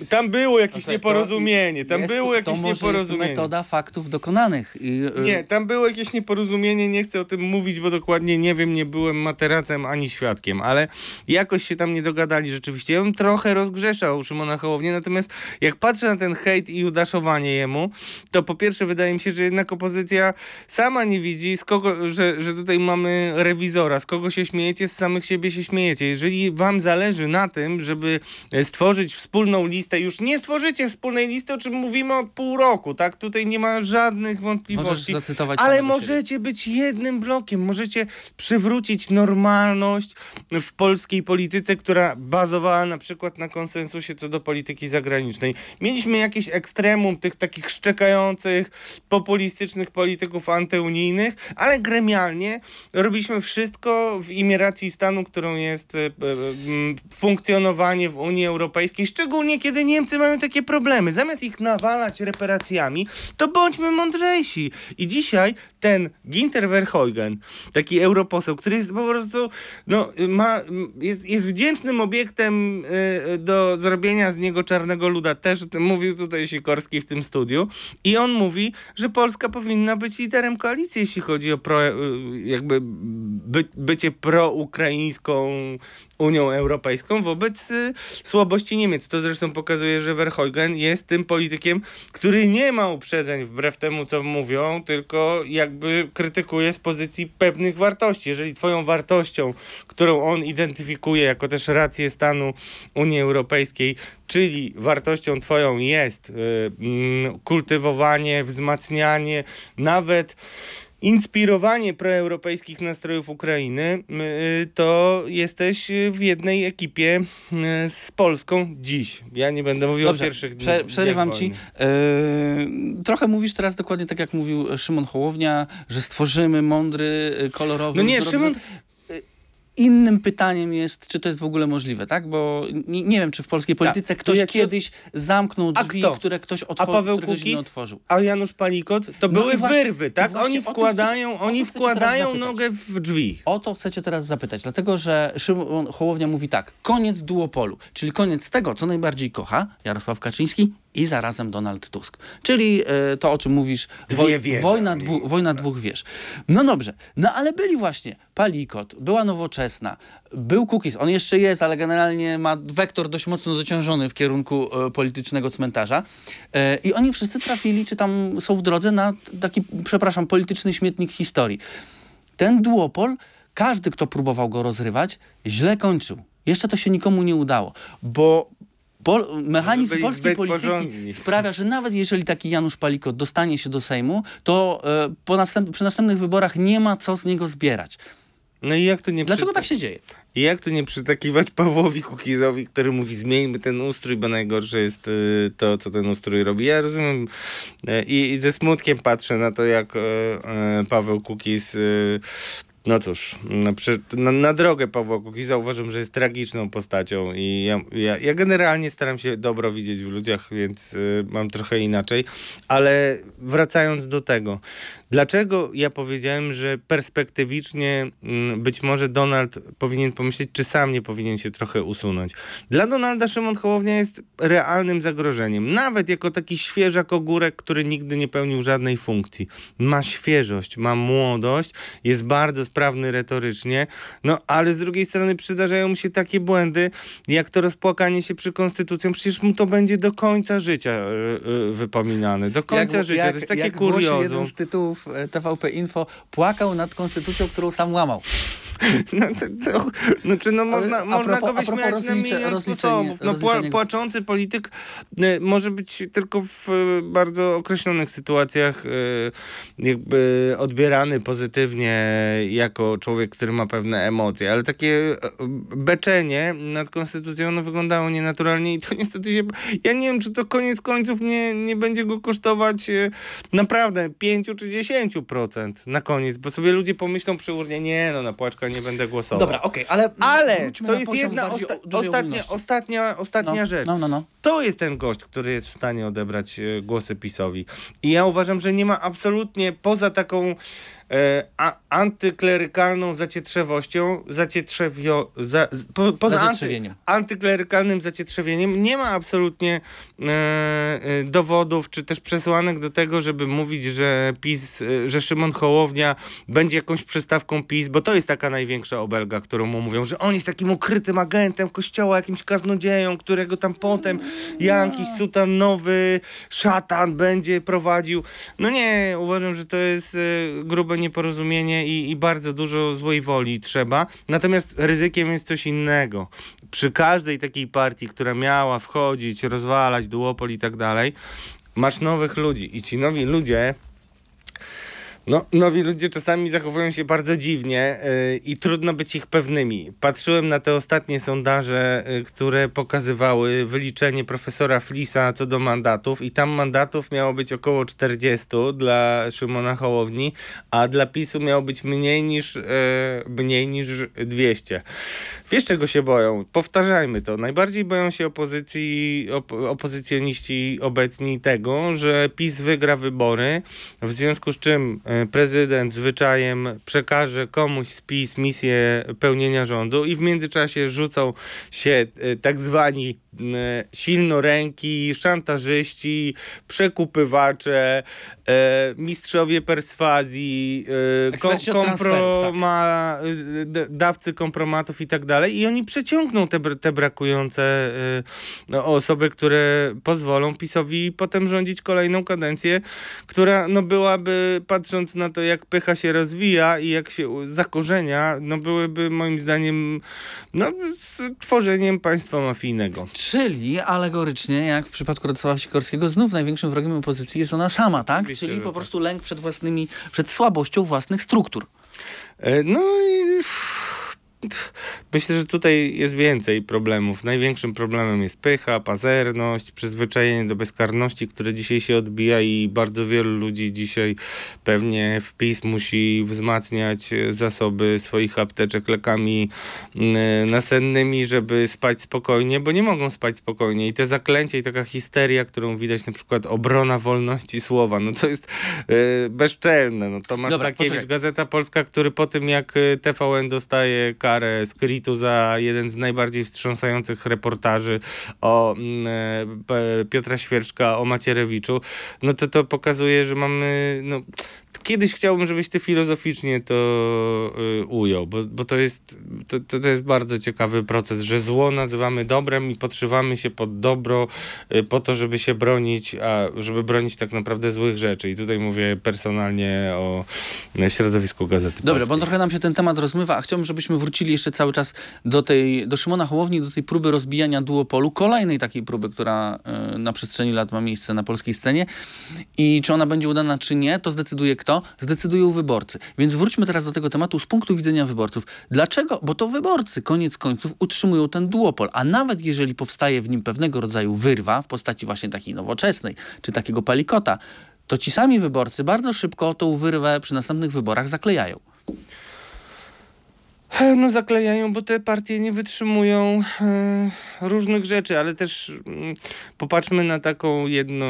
Tam było jakieś nieporozumienie, tam jest- było jakieś to może nieporozumienie. Jest metoda faktów dokonanych. I, y, Nie, tam było jakieś nieporozumienie, nie chcę o tym mówić, bo dokładnie nie wiem, nie byłem materacem ani świadkiem, ale jakoś się tam nie dogadali rzeczywiście. Ja bym trochę rozgrzeszał Szymona Hołownię, natomiast jak patrzę na ten hejt i udaszowanie jemu, to po pierwsze wydaje mi się, że jednak opozycja sama nie widzi, z kogo, że, że tutaj mamy rewizora, z kogo się śmiejecie, z samych siebie się śmiejecie. Jeżeli wam zależy na tym, żeby stworzyć wspólną listę, już nie stworzycie wspólnej listy, o czym mówimy od pół roku, tak? Tutaj nie ma żadnych wątpliwości. zacytować Ale siebie. możecie być jednym blokiem, możecie przywrócić normalność w polskiej polityce, która bazowała na przykład na konsensusie co do polityki zagranicznej. Mieliśmy jakieś ekstremum tych takich szczekających, populistycznych polityków antyunijnych, ale gremialnie robiliśmy wszystko w imię racji stanu, którą jest e, e, funkcjonowanie w Unii Europejskiej, szczególnie kiedy kiedy Niemcy mają takie problemy. Zamiast ich nawalać reparacjami, to bądźmy mądrzejsi. I dzisiaj ten Ginter Verheugen, taki europoseł, który jest po prostu, no, ma, jest, jest wdzięcznym obiektem y, do zrobienia z niego czarnego luda. Też mówił tutaj Sikorski w tym studiu. I on mówi, że Polska powinna być liderem koalicji, jeśli chodzi o pro, y, jakby by, bycie proukraińską Unią Europejską wobec y, słabości Niemiec. To zresztą pokazuje, że Verheugen jest tym politykiem, który nie ma uprzedzeń wbrew temu, co mówią, tylko jakby krytykuje z pozycji pewnych wartości. Jeżeli twoją wartością, którą on identyfikuje jako też rację stanu Unii Europejskiej, czyli wartością twoją jest y, mm, kultywowanie, wzmacnianie, nawet inspirowanie proeuropejskich nastrojów Ukrainy, y, to jesteś w jednej ekipie y, z Polską dziś. Ja nie będę mówił Dobrze, o pierwszych prze, dniach Przerywam ci. Yy, trochę mówisz teraz dokładnie tak, jak mówił Szymon Hołownia, że stworzymy mądry, y, kolorowy... No nie, Szymon- Y, Innym pytaniem jest, czy to jest w ogóle możliwe, tak? Bo nie, nie wiem, czy w polskiej polityce Tak, to ktoś ja kiedyś zamknł A drzwi, kto? które ktoś A otworzył, Paweł które Kukiz? otworzył. A Janusz Palikot? To No były właśnie- wyrwy, tak? Oni wkładają, chcę- oni wkładają nogę w drzwi. O to chcecie teraz zapytać, dlatego że Szymon Hołownia mówi tak, koniec duopolu, czyli koniec tego, co najbardziej kocha Jarosław Kaczyński i zarazem Donald Tusk. Czyli e, to, o czym mówisz, Dwie wieże. wojna, dwu, wojna dwóch wież. No dobrze, no ale byli właśnie Palikot, była Nowoczesna, był Kukiz, on jeszcze jest, ale generalnie ma wektor dość mocno dociążony w kierunku e, politycznego cmentarza e, i oni wszyscy trafili, czy tam są w drodze na taki, przepraszam, polityczny śmietnik historii. Ten duopol, każdy, kto próbował go rozrywać, źle kończył. Jeszcze to się nikomu nie udało, bo pol, mechanizm polskiej polityki porządni. sprawia, że nawet jeżeli taki Janusz Palikot dostanie się do Sejmu, to po następ, przy następnych wyborach nie ma co z niego zbierać. No i jak to nie Dlaczego tak się dzieje? I jak tu nie przytakiwać *laughs* Pawłowi Kukizowi, który mówi zmieńmy ten ustrój, bo najgorsze jest y, to, co ten ustrój robi. Ja rozumiem y, i, i ze smutkiem patrzę na to, jak y, y, Paweł Kukiz y, no cóż, na, przy- na, na drogę Pawła Kukiza uważam, że jest tragiczną postacią i ja, ja, ja generalnie staram się dobro widzieć w ludziach, więc y, mam trochę inaczej, ale wracając do tego, dlaczego ja powiedziałem, że perspektywicznie mm, być może Donald powinien pomyśleć, czy sam nie powinien się trochę usunąć. Dla Donalda Szymon Hołownia jest realnym zagrożeniem, nawet jako taki świeżak ogórek, który nigdy nie pełnił żadnej funkcji. Ma świeżość, ma młodość, jest bardzo sprawny retorycznie, no ale z drugiej strony przydarzają mu się takie błędy, jak to rozpłakanie się przy konstytucją, przecież mu to będzie do końca życia y, y, wypominane, do końca życia, to jest takie jak głosi jeden kuriozum. z tytułów e, TVP Info, płakał nad konstytucją, którą sam łamał. No, to, to, znaczy, no można, można propos- go wyśmiać na milion sposobów. No, pła, płaczący polityk e, może być tylko w e, bardzo określonych sytuacjach jakby odbierany pozytywnie jako człowiek, który ma pewne emocje, ale takie beczenie nad konstytucją no, wyglądało nienaturalnie i to *laughs* niestety się... Ja nie wiem, czy to koniec końców nie, nie będzie go kosztować naprawdę 5 czy 10% na koniec, bo sobie ludzie pomyślą przy urnie, nie no, na płaczka nie będę głosował. Dobra, okej, ale Ale to jest jedna osta- ostatnia, ostatnia, ostatnia No, rzecz. no, no, no. To jest ten gość, który jest w stanie odebrać e, głosy PiSowi. I ja uważam, że nie ma absolutnie poza taką a, antyklerykalną zacietrzewością, zacietrzewio, za, po, poza anty, antyklerykalnym zacietrzewieniem nie ma absolutnie e, e, dowodów czy też przesłanek do tego, żeby mówić, że PiS, e, że Szymon Hołownia będzie jakąś przystawką PiS, bo to jest taka największa obelga, którą mu mówią, że on jest takim ukrytym agentem kościoła, jakimś kaznodzieją, którego tam potem jakiś sutannowy szatan będzie prowadził. No nie, uważam, że to jest e, grube nieporozumienie i, i bardzo dużo złej woli trzeba. Natomiast ryzykiem jest coś innego. Przy każdej takiej partii, która miała wchodzić, rozwalać duopol i tak dalej, masz nowych ludzi i ci nowi ludzie No, nowi ludzie czasami zachowują się bardzo dziwnie yy, i trudno być ich pewnymi. Patrzyłem na te ostatnie sondaże, yy, które pokazywały wyliczenie profesora Flisa co do mandatów i tam mandatów miało być około 40 dla Szymona Hołowni, a dla PiSu miało być mniej niż, yy, mniej niż 200. Wiesz czego się boją? Powtarzajmy to. Najbardziej boją się opozycji, op opozycjoniści obecni tego, że PiS wygra wybory, w związku z czym e, prezydent zwyczajem przekaże komuś z PiS misję pełnienia rządu i w międzyczasie rzucą się e, tak zwani e, silnoręki, szantażyści, przekupywacze, mistrzowie perswazji, kom komproma, tak. dawcy kompromatów i tak dalej i oni przeciągną te, te brakujące osoby, które pozwolą PiSowi potem rządzić kolejną kadencję, która no byłaby, patrząc na to, jak pycha się rozwija i jak się zakorzenia, no byłyby moim zdaniem no, tworzeniem państwa mafijnego. Czyli alegorycznie, jak w przypadku Radosława Sikorskiego, znów największym wrogiem opozycji jest ona sama, tak? Oczywiście, Czyli po tak. prostu lęk przed własnymi, przed słabością własnych struktur. E, no i Myślę, że tutaj jest więcej problemów. Największym problemem jest pycha, pazerność, przyzwyczajenie do bezkarności, które dzisiaj się odbija i bardzo wielu ludzi dzisiaj pewnie wpis musi wzmacniać zasoby swoich apteczek lekami mm, nasennymi, żeby spać spokojnie, bo nie mogą spać spokojnie. I te zaklęcie i taka histeria, którą widać na przykład obrona wolności słowa, no to jest yy, bezczelne. No to masz Dobra, wiesz, Gazeta Polska, który po tym jak e, TVN dostaje karę karę Skrytu za jeden z najbardziej wstrząsających reportaży o mm, e, Piotra Świerczka, o Macierewiczu, no to to pokazuje, że mamy no, kiedyś chciałbym, żebyś ty filozoficznie to y, ujął, bo, bo to, jest, to, to, jest bardzo ciekawy proces, że zło nazywamy dobrem i podszywamy się pod dobro y, po to, żeby się bronić, a żeby bronić tak naprawdę złych rzeczy. I tutaj mówię personalnie o środowisku Gazety Dobra, bo trochę nam się ten temat rozmywa, a chciałbym, żebyśmy wrócili jeszcze cały czas do tej, do Szymona Hołowni, do tej próby rozbijania duopolu, kolejnej takiej próby, która y, na przestrzeni lat ma miejsce na polskiej scenie. I czy ona będzie udana, czy nie, to zdecyduje kto? Zdecydują wyborcy. Więc wróćmy teraz do tego tematu z punktu widzenia wyborców. Dlaczego? Bo to wyborcy koniec końców utrzymują ten duopol, a nawet jeżeli powstaje w nim pewnego rodzaju wyrwa w postaci właśnie takiej nowoczesnej, czy takiego palikota, to ci sami wyborcy bardzo szybko tą wyrwę przy następnych wyborach zaklejają. No zaklejają, bo te partie nie wytrzymują e, różnych rzeczy, ale też mm, popatrzmy na taką jedną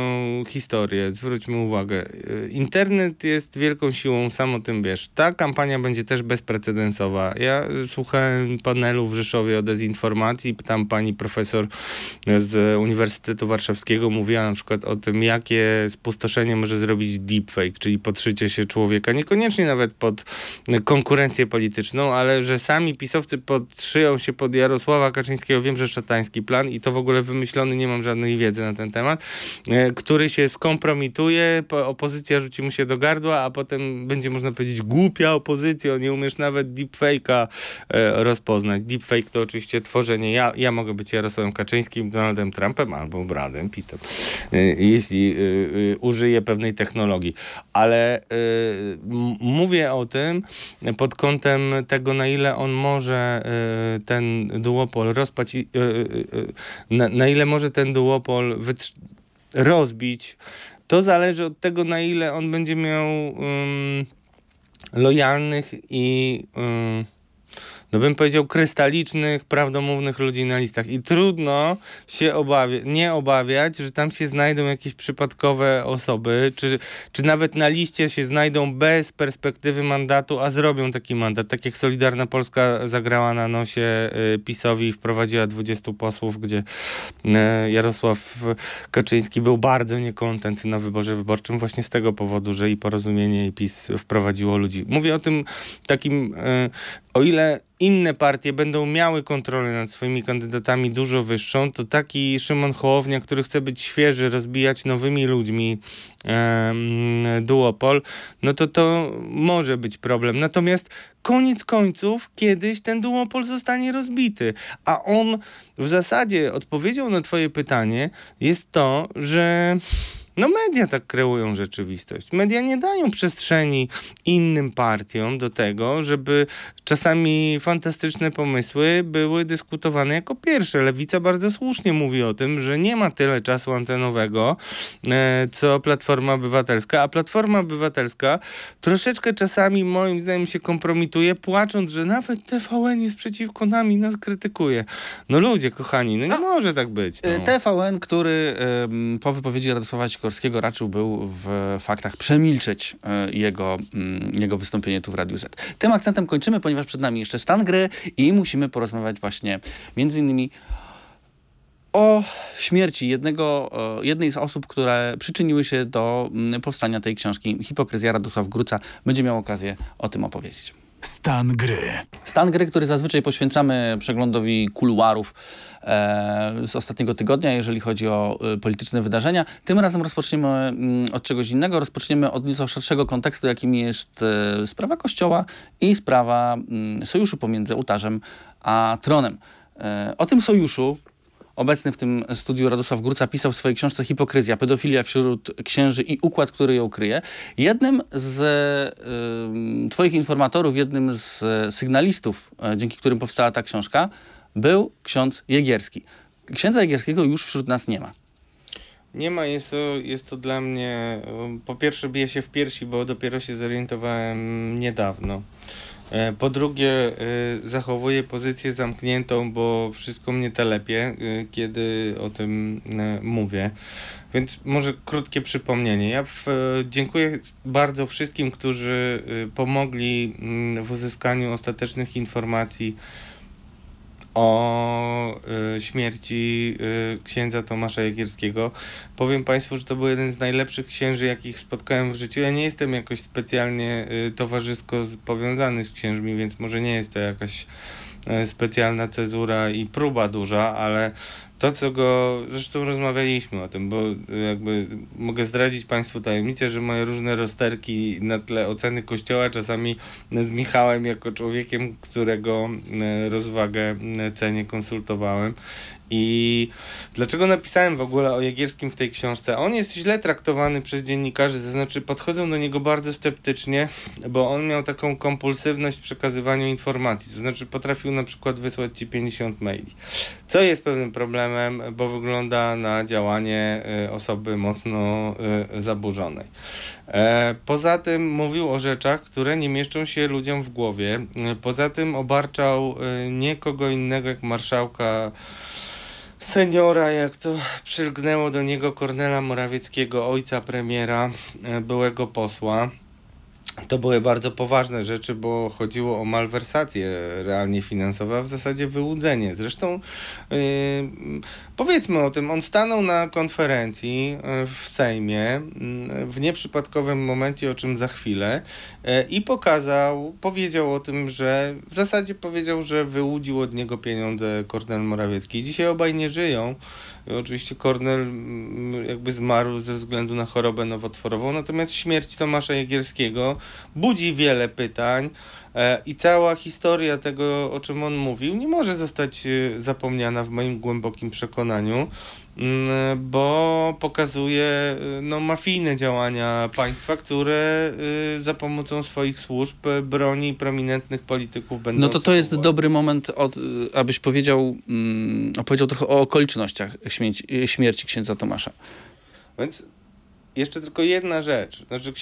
historię, zwróćmy uwagę. E, internet jest wielką siłą, sam o tym wiesz. Ta kampania będzie też bezprecedensowa. Ja słuchałem panelu w Rzeszowie o dezinformacji, tam pani profesor z Uniwersytetu Warszawskiego mówiła na przykład o tym, jakie spustoszenie może zrobić deepfake, czyli podszycie się człowieka, niekoniecznie nawet pod konkurencję polityczną, ale że że sami pisowcy podszyją się pod Jarosława Kaczyńskiego, wiem, że szatański plan i to w ogóle wymyślony, nie mam żadnej wiedzy na ten temat, e, który się skompromituje, opozycja rzuci mu się do gardła, a potem będzie można powiedzieć głupia opozycja, nie umiesz nawet deepfake'a e, rozpoznać. Deepfake to oczywiście tworzenie, ja, ja mogę być Jarosławem Kaczyńskim, Donaldem Trumpem albo Bradem Pittem, e, jeśli użyję pewnej technologii. Ale mówię o tym pod kątem tego, na ile ile on może y, ten duopol rozpać, y, y, na, na ile może ten duopol rozbić, to zależy od tego, na ile on będzie miał um, lojalnych i um, no bym powiedział, krystalicznych, prawdomównych ludzi na listach. I trudno się obawia nie obawiać, że tam się znajdą jakieś przypadkowe osoby, czy, czy nawet na liście się znajdą bez perspektywy mandatu, a zrobią taki mandat. Tak jak Solidarna Polska zagrała na nosie y, PiSowi i wprowadziła 20 posłów, gdzie y, Jarosław Kaczyński był bardzo niekontent na wyborze wyborczym właśnie z tego powodu, że i porozumienie i PiS wprowadziło ludzi. Mówię o tym takim, y, o ile inne partie będą miały kontrolę nad swoimi kandydatami dużo wyższą, to taki Szymon Hołownia, który chce być świeży, rozbijać nowymi ludźmi duopol, no to to może być problem. Natomiast koniec końców kiedyś ten duopol zostanie rozbity, a on w zasadzie odpowiedzią na twoje pytanie jest to, że No media tak kreują rzeczywistość. Media nie dają przestrzeni innym partiom do tego, żeby czasami fantastyczne pomysły były dyskutowane jako pierwsze. Lewica bardzo słusznie mówi o tym, że nie ma tyle czasu antenowego, e, co Platforma Obywatelska, a Platforma Obywatelska troszeczkę czasami moim zdaniem się kompromituje, płacząc, że nawet TVN jest przeciwko nami, nas krytykuje. No ludzie, kochani, no nie może tak być. Y, No. TVN, który po wypowiedzi Radosława Sikorskiego raczył był w faktach przemilczeć y, jego, ym, jego wystąpienie tu w Radiu Z. Tym akcentem kończymy, ponieważ przed nami jeszcze stan gry i musimy porozmawiać właśnie między innymi o śmierci jednego, e, jednej z osób, które przyczyniły się do mm, powstania tej książki. Hipokryzja Radosław Gruca będzie miał okazję o tym opowiedzieć. Stan gry. Stan gry, który zazwyczaj poświęcamy przeglądowi kuluarów e, z ostatniego tygodnia, jeżeli chodzi o e, polityczne wydarzenia. Tym razem rozpoczniemy mm, od czegoś innego. Rozpoczniemy od nieco szerszego kontekstu, jakim jest e, sprawa Kościoła i sprawa mm, sojuszu pomiędzy ołtarzem a tronem. E, o tym sojuszu Obecny w tym studiu Radosław Górca pisał w swojej książce Hipokryzja, pedofilia wśród księży i układ, który ją kryje. Jednym z y, twoich informatorów, jednym z sygnalistów, e, dzięki którym powstała ta książka, był ksiądz Jegierski. Księdza Jegierskiego już wśród nas nie ma. Nie ma, jest to, jest to dla mnie, po pierwsze bije się w piersi, bo dopiero się zorientowałem niedawno. E, Po drugie, y, zachowuję pozycję zamkniętą, bo wszystko mnie telepie, y, kiedy o tym mówię. Więc może krótkie przypomnienie. Ja w, e, dziękuję bardzo wszystkim, którzy pomogli mm, w uzyskaniu ostatecznych informacji o y, śmierci y, księdza Tomasza Jagierskiego. Powiem Państwu, że to był jeden z najlepszych księży, jakich spotkałem w życiu. Ja nie jestem jakoś specjalnie y, towarzysko powiązany z księżmi, więc może nie jest to jakaś specjalna cezura i próba duża, ale to, co go. Zresztą rozmawialiśmy o tym, bo jakby mogę zdradzić Państwu tajemnicę, że moje różne rozterki na tle oceny Kościoła czasami z Michałem, jako człowiekiem, którego y, rozwagę y, cenię, konsultowałem. I dlaczego napisałem w ogóle o Jagierskim w tej książce? On jest źle traktowany przez dziennikarzy, to znaczy podchodzą do niego bardzo sceptycznie, bo on miał taką kompulsywność w przekazywaniu informacji, to znaczy potrafił na przykład wysłać ci 50 maili. Co jest pewnym problemem, bo wygląda na działanie y, osoby mocno y, zaburzonej. E, Poza tym mówił o rzeczach, które nie mieszczą się ludziom w głowie. E, Poza tym obarczał y, nie kogo innego jak marszałka seniora, jak to przylgnęło do niego Kornela Morawieckiego, ojca premiera, e, byłego posła. To były bardzo poważne rzeczy, bo chodziło o malwersacje realnie finansowe, a w zasadzie wyłudzenie. Zresztą yy, powiedzmy o tym, on stanął na konferencji yy, w Sejmie yy, w nieprzypadkowym momencie, o czym za chwilę, yy, i pokazał, powiedział o tym, że w zasadzie powiedział, że wyłudził od niego pieniądze Kornel Morawiecki. Dzisiaj obaj nie żyją. Oczywiście Kornel mm, jakby zmarł ze względu na chorobę nowotworową, natomiast śmierć Tomasza Jagierskiego budzi wiele pytań e, i cała historia tego, o czym on mówił, nie może zostać e, zapomniana w moim głębokim przekonaniu, mm, bo pokazuje e, no, mafijne działania państwa, które e, za pomocą swoich służb e, broni prominentnych polityków No to to jest dobry moment, od, abyś powiedział, mm, opowiedział trochę o okolicznościach śmierci, śmierci księdza Tomasza. Więc jeszcze tylko jedna rzecz. Znaczy,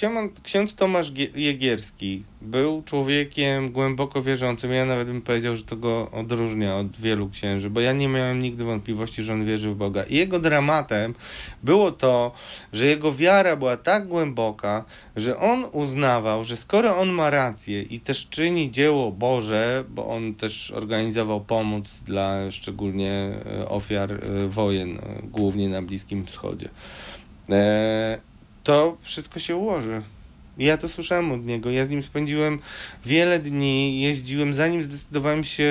ksiądz, Tomasz Gie- Jegierski był człowiekiem głęboko wierzącym. Ja nawet bym powiedział, że to go odróżnia od wielu księży, bo ja nie miałem nigdy wątpliwości, że on wierzy w Boga. I jego dramatem było to, że jego wiara była tak głęboka, że on uznawał, że skoro on ma rację i też czyni dzieło Boże, bo on też organizował pomoc dla szczególnie e, ofiar e, wojen, e, głównie na Bliskim Wschodzie, to wszystko się ułoży. Ja to słyszałem od niego. Ja z nim spędziłem wiele dni, jeździłem, zanim zdecydowałem się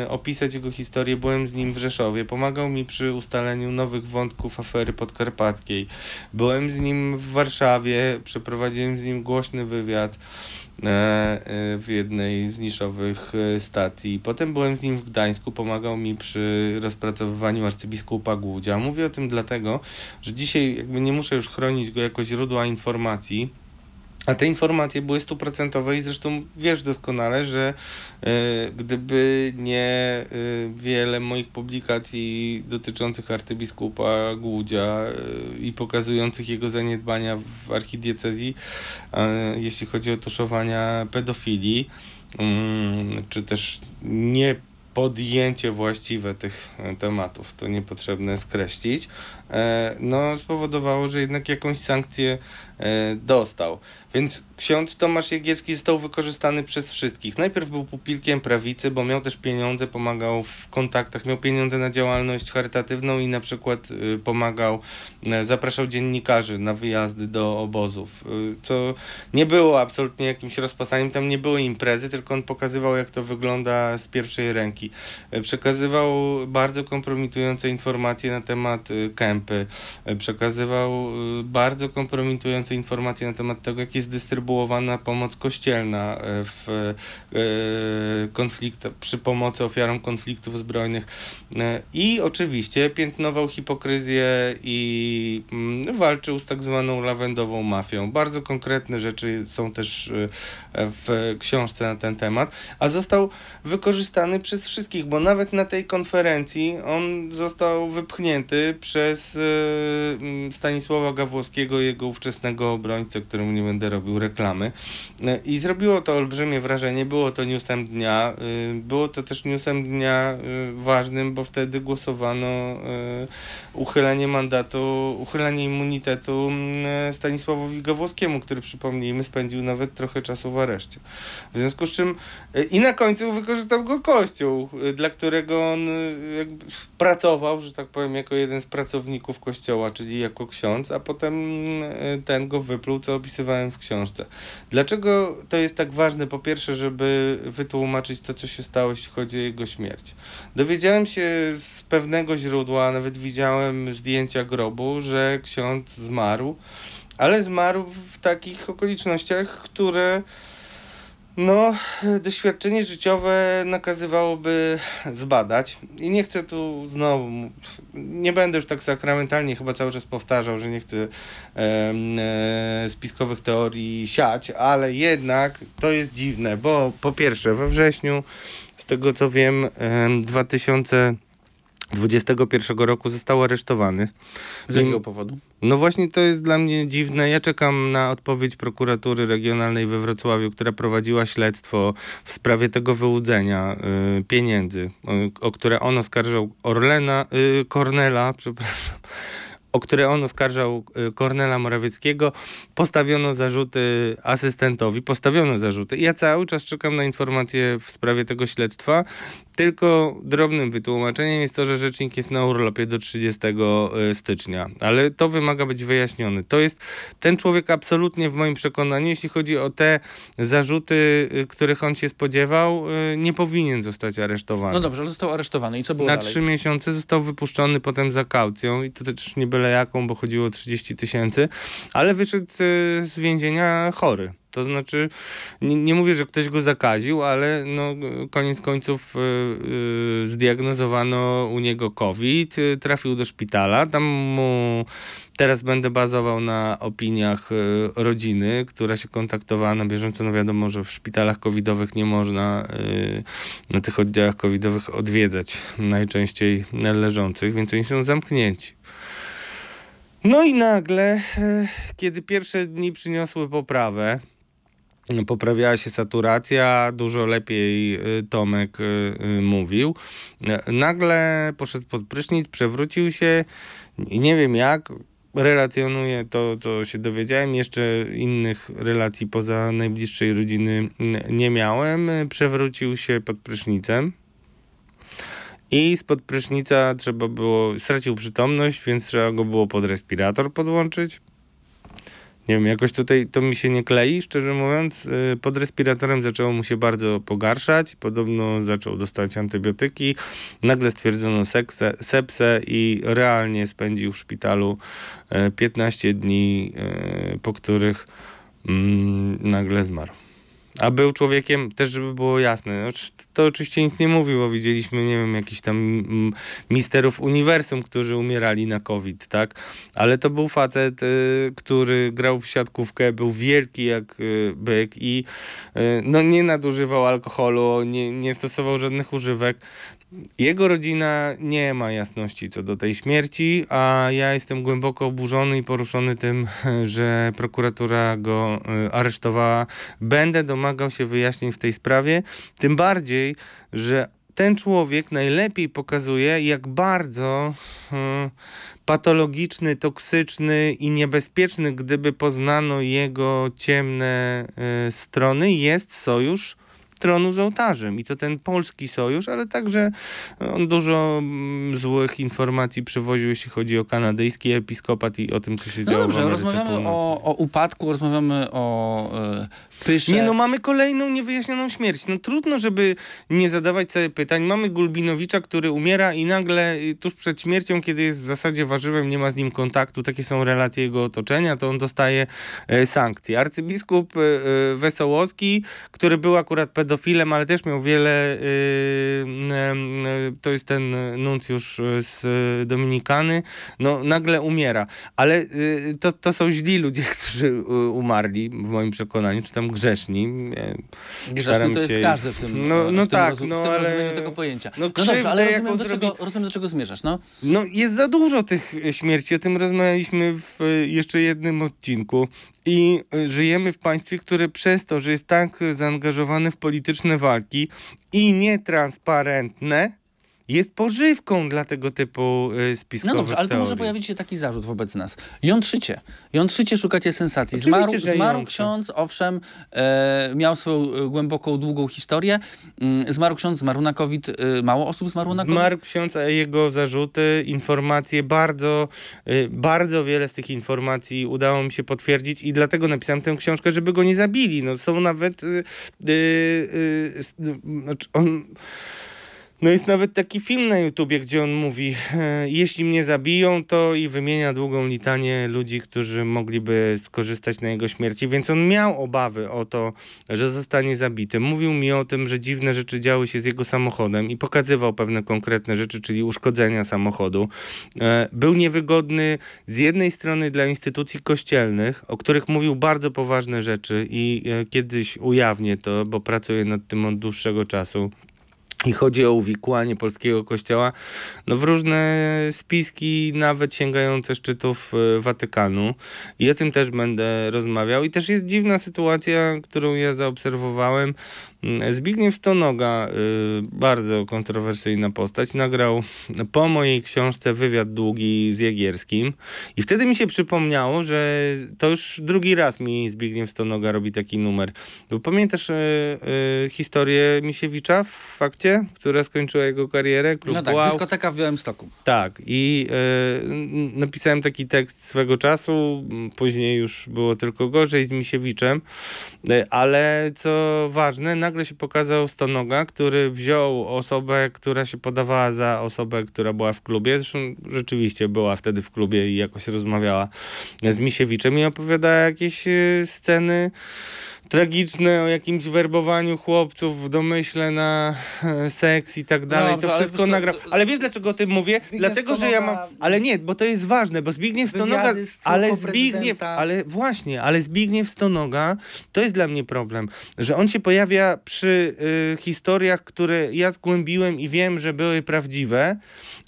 yy, opisać jego historię, byłem z nim w Rzeszowie. Pomagał mi przy ustaleniu nowych wątków afery podkarpackiej. Byłem z nim w Warszawie, przeprowadziłem z nim głośny wywiad. W jednej z niszowych stacji. Potem byłem z nim w Gdańsku, pomagał mi przy rozpracowywaniu arcybiskupa Głudzia. Mówię o tym dlatego, że dzisiaj jakby nie muszę już chronić go jako źródła informacji, a te informacje były stuprocentowe i zresztą wiesz doskonale, że y, gdyby nie y, wiele moich publikacji dotyczących arcybiskupa Głudzia y, i pokazujących jego zaniedbania w archidiecezji, jeśli chodzi o tuszowania pedofilii, mm, czy też nie podjęcie właściwe tych tematów, to niepotrzebne skreślić, no spowodowało, że jednak jakąś sankcję dostał. Więc ksiądz Tomasz Jegierski został wykorzystany przez wszystkich. Najpierw był pupilkiem prawicy, bo miał też pieniądze, pomagał w kontaktach, miał pieniądze na działalność charytatywną i na przykład y, pomagał, zapraszał dziennikarzy na wyjazdy do obozów, co nie było absolutnie jakimś rozpasaniem, tam nie były imprezy, tylko on pokazywał jak to wygląda z pierwszej ręki. Przekazywał bardzo kompromitujące informacje na temat kępy, przekazywał bardzo kompromitujące informacje na temat tego, jakie jest dystrybuowana pomoc kościelna e, w e, konflikt, przy pomocy ofiarom konfliktów zbrojnych e, i oczywiście piętnował hipokryzję i mm, walczył z tak zwaną lawendową mafią. Bardzo konkretne rzeczy są też w książce na ten temat, a został wykorzystany przez wszystkich, bo nawet na tej konferencji on został wypchnięty przez Stanisława Gawłowskiego, jego ówczesnego obrońcę, któremu nie będę robił reklamy. E, I zrobiło to olbrzymie wrażenie. Było to newsem dnia. E, było to też newsem dnia e, ważnym, bo wtedy głosowano uchylenie mandatu, uchylenie immunitetu mm, Stanisławowi Gawłowskiemu, który przypomnijmy spędził nawet trochę czasu w areszcie. W związku z czym i na końcu wykorzystał go Kościół, dla którego on pracował, że tak powiem, jako jeden z pracowników Kościoła, czyli jako ksiądz, a potem ten go wypluł, co opisywałem w książce. Dlaczego to jest tak ważne? Po pierwsze, żeby wytłumaczyć to, co się stało, jeśli chodzi o jego śmierć. Dowiedziałem się z pewnego źródła, nawet widziałem zdjęcia grobu, że ksiądz zmarł, ale zmarł w takich okolicznościach, które no, doświadczenie życiowe nakazywałoby zbadać. I nie chcę tu znowu, nie będę już tak sakramentalnie chyba cały czas powtarzał, że nie chcę e, e, spiskowych teorii siać, ale jednak to jest dziwne, bo po pierwsze we wrześniu, z tego co wiem, e, 2000 21 roku został aresztowany. Z jakiego powodu? No właśnie to jest dla mnie dziwne. Ja czekam na odpowiedź prokuratury regionalnej we Wrocławiu, która prowadziła śledztwo w sprawie tego wyłudzenia y, pieniędzy, y, o które on oskarżał Orlena, y, Kornela, *laughs* przepraszam, o które on oskarżał y, Kornela Morawieckiego, postawiono zarzuty asystentowi, postawiono zarzuty. Ja cały czas czekam na informacje w sprawie tego śledztwa. Tylko drobnym wytłumaczeniem jest to, że rzecznik jest na urlopie do 30 y, stycznia, ale to wymaga być wyjaśnione. To jest ten człowiek absolutnie w moim przekonaniu, jeśli chodzi o te zarzuty, y, których on się spodziewał, nie powinien zostać aresztowany. No dobrze, ale został aresztowany i co było Na dalej? trzy miesiące został wypuszczony potem za kaucją i to też nie byle jaką, bo chodziło o 30 tysięcy, ale wyszedł e, z więzienia chory. To znaczy, nie, nie, mówię, że ktoś go zakaził, ale no, koniec końców yy, zdiagnozowano u niego COVID, yy, trafił do szpitala. Tam mu teraz będę bazował na opiniach yy, rodziny, która się kontaktowała na bieżąco. No wiadomo, że w szpitalach covidowych nie można na tych oddziałach covidowych odwiedzać najczęściej leżących, więc oni są zamknięci. No i nagle, kiedy pierwsze dni przyniosły poprawę, poprawiała się saturacja, dużo lepiej e, Tomek e, mówił. Nagle poszedł pod prysznic, przewrócił się i nie wiem jak, relacjonuję to, co się dowiedziałem. Jeszcze innych relacji poza najbliższej rodziny nie miałem. Przewrócił się pod prysznicem i spod prysznica trzeba było, stracił przytomność, więc trzeba go było pod respirator podłączyć. Nie wiem, jakoś tutaj to mi się nie klei, szczerze mówiąc. Y, pod respiratorem zaczęło mu się bardzo pogarszać. Podobno zaczął dostać antybiotyki. Nagle stwierdzono seksę, sepsę i realnie spędził w szpitalu 15 y, dni, y, po których mm, nagle zmarł. A był człowiekiem, też żeby było jasne, no, to oczywiście nic nie mówił, bo widzieliśmy, nie wiem, jakichś tam mm, misterów uniwersum, którzy umierali na COVID, tak? Ale to był facet, y, który grał w siatkówkę, był wielki jak y, byk i y, no, nie nadużywał alkoholu, nie, nie stosował żadnych używek. Jego rodzina nie ma jasności co do tej śmierci, a ja jestem głęboko oburzony i poruszony tym, *laughs* że prokuratura go y, aresztowała. Będę domagał się wyjaśnień w tej sprawie, tym bardziej, że ten człowiek najlepiej pokazuje, jak bardzo y, patologiczny, toksyczny i niebezpieczny, gdyby poznano jego ciemne y, strony, jest sojusz tronu z ołtarzem. I to ten polski sojusz, ale także on dużo mm, złych informacji przywoził, jeśli chodzi o kanadyjski episkopat i o tym, co się No działo dobrze, w Ameryce rozmawiamy Północnej. o, o upadku, rozmawiamy o e, pysze. Nie, no mamy kolejną niewyjaśnioną śmierć. No trudno, żeby nie zadawać sobie pytań. Mamy Gulbinowicza, który umiera i nagle y, tuż przed śmiercią, kiedy jest w zasadzie warzywem, nie ma z nim kontaktu, takie są relacje jego otoczenia, to on dostaje e, sankcje. Arcybiskup e, e, Wesołowski, który był akurat pedofilem, ale też miał wiele, e, to jest ten nuncjusz z Dominikany, no nagle umiera. Ale e, to, to są źli ludzie, *laughs* którzy umarli, w moim przekonaniu, czy tam grzeszni. E, Grzeszny to jest się- każdy w tym, No- e, no w tym, tak, no ale- tego pojęcia. no No, dobrze, ale rozumiem do, czego, zrobi- rozumiem, do czego zmierzasz. No, No, jest za dużo tych e, śmierci. O tym rozmawialiśmy w jeszcze jednym odcinku. I żyjemy w państwie, które przez to, że jest tak zaangażowane w polityczne walki i nietransparentne, jest pożywką dla tego typu no spiskowych dobrze, ale tu teorii. może pojawić się taki zarzut wobec nas. Jątrzycie. Jątrzycie, szukacie sensacji. Oczywiście, Zmarł, że zmarł ksiądz, owszem, e, miał swoją e, głęboką, długą historię. Mm, zmarł ksiądz, zmarł na COVID. E, mało osób zmarło na COVID. Zmarł ksiądz, a jego zarzuty, informacje, bardzo, y, bardzo wiele z tych informacji udało mi się potwierdzić i dlatego napisałem tę książkę, żeby go nie zabili. No, są nawet... Y, y, y, no, znaczy on... No jest nawet taki film na YouTubie, gdzie on mówi, e, jeśli mnie zabiją, to i wymienia długą litanię ludzi, którzy mogliby skorzystać na jego śmierci, więc on miał obawy o to, że zostanie zabity. Mówił mi o tym, że dziwne rzeczy działy się z jego samochodem i pokazywał pewne konkretne rzeczy, czyli uszkodzenia samochodu. E, Był niewygodny z jednej strony dla instytucji kościelnych, o których mówił bardzo poważne rzeczy i e, kiedyś ujawnię to, bo pracuję nad tym od dłuższego czasu. I chodzi o uwikłanie polskiego kościoła no, w różne spiski, nawet sięgające szczytów e, Watykanu. I o tym też będę rozmawiał. I też jest dziwna sytuacja, którą ja zaobserwowałem. Mm, Zbigniew Stonoga, y, bardzo kontrowersyjna postać, nagrał po mojej książce wywiad długi z Jagierskim. I wtedy mi się przypomniało, że to już drugi raz mi Zbigniew Stonoga robi taki numer. Bo pamiętasz y, y, historię Misiewicza w fakcie, która skończyła jego karierę? Klub No tak, Wow. dyskoteka w Białymstoku. Tak, i napisałem taki tekst swego czasu, później już było tylko gorzej z Misiewiczem, ale co ważne, nagle się pokazał Stonoga, który wziął osobę, która się podawała za osobę, która była w klubie, zresztą rzeczywiście była wtedy w klubie i jakoś rozmawiała z Misiewiczem i opowiadała jakieś e, sceny tragiczne o jakimś werbowaniu chłopców w domyśle na e, seks i tak dalej. Dobrze, to wszystko co, nagrał. Ale wiesz dlaczego o tym mówię? Dlatego, że ja mam... Stonoga- Ale nie, bo to jest ważne, bo Zbigniew Stonoga... Ale Zbigniew... Ale właśnie, ale Zbigniew Stonoga to jest dla mnie problem, że on się pojawia przy y, historiach, które ja zgłębiłem i wiem, że były prawdziwe,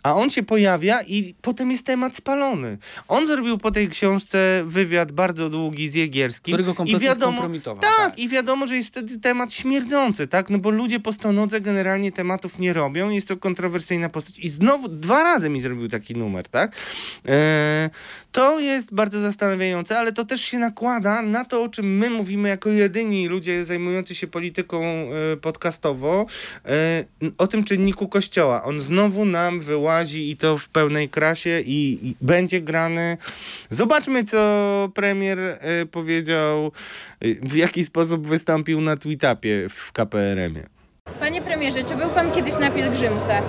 a on się pojawia i potem jest temat spalony. On zrobił po tej książce wywiad bardzo długi z Jegierskim Który go i kompletnie wiadomo, tak, Tak. i wiadomo, że jest wtedy temat śmierdzący, tak? No bo ludzie po stonodze generalnie tematów nie robią, jest to kontrowersyjna postać. I znowu dwa razy mi zrobił taki numer, tak? E, to jest bardzo zastanawiające, ale to też się nakłada na to, o czym my mówimy jako jedyni ludzie zajmujący się polityką e, podcastowo, e, o tym czynniku kościoła. On znowu nam wyłazi i to w pełnej krasie i, i będzie grany. Zobaczmy, co premier e, powiedział, e, w jaki sposób wystąpił na tweetapie w KPRM-ie. Panie premierze, czy był pan kiedyś na pielgrzymce?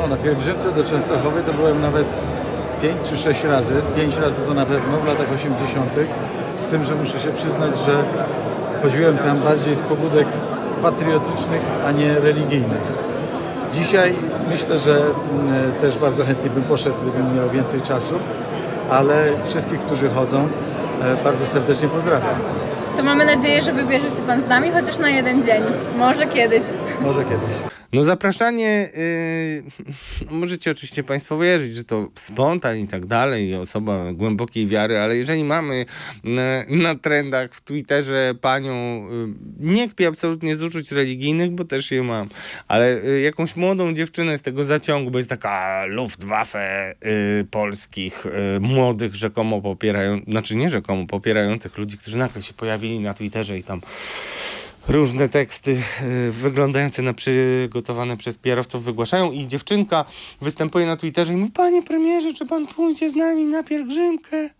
O, na pielgrzymce do Częstochowy to byłem nawet 5 czy 6 razy. 5 razy to na pewno w latach 80. Z tym, że muszę się przyznać, że chodziłem tam bardziej z pobudek patriotycznych, a nie religijnych. Dzisiaj myślę, że mm, też bardzo chętnie bym poszedł, gdybym miał więcej czasu, ale wszystkich, którzy chodzą, e, bardzo serdecznie pozdrawiam. To mamy nadzieję, że wybierze się pan z nami chociaż na jeden dzień. Może kiedyś. Może kiedyś. No zapraszanie, yy, *laughs* możecie oczywiście Państwo wierzyć, że to spontan i tak dalej, osoba głębokiej wiary, ale jeżeli mamy na, na trendach w Twitterze panią, yy, nie kpię absolutnie z uczuć religijnych, bo też je mam, ale yy, jakąś młodą dziewczynę z tego zaciągu, bo jest taka Luftwaffe yy, polskich, yy, młodych rzekomo popierają, znaczy nie rzekomo popierających ludzi, którzy nagle się pojawili na Twitterze i tam różne teksty y, wyglądające na przygotowane przez PR-owców wygłaszają i dziewczynka występuje na Twitterze i mówi, panie premierze, czy pan pójdzie z nami na pielgrzymkę?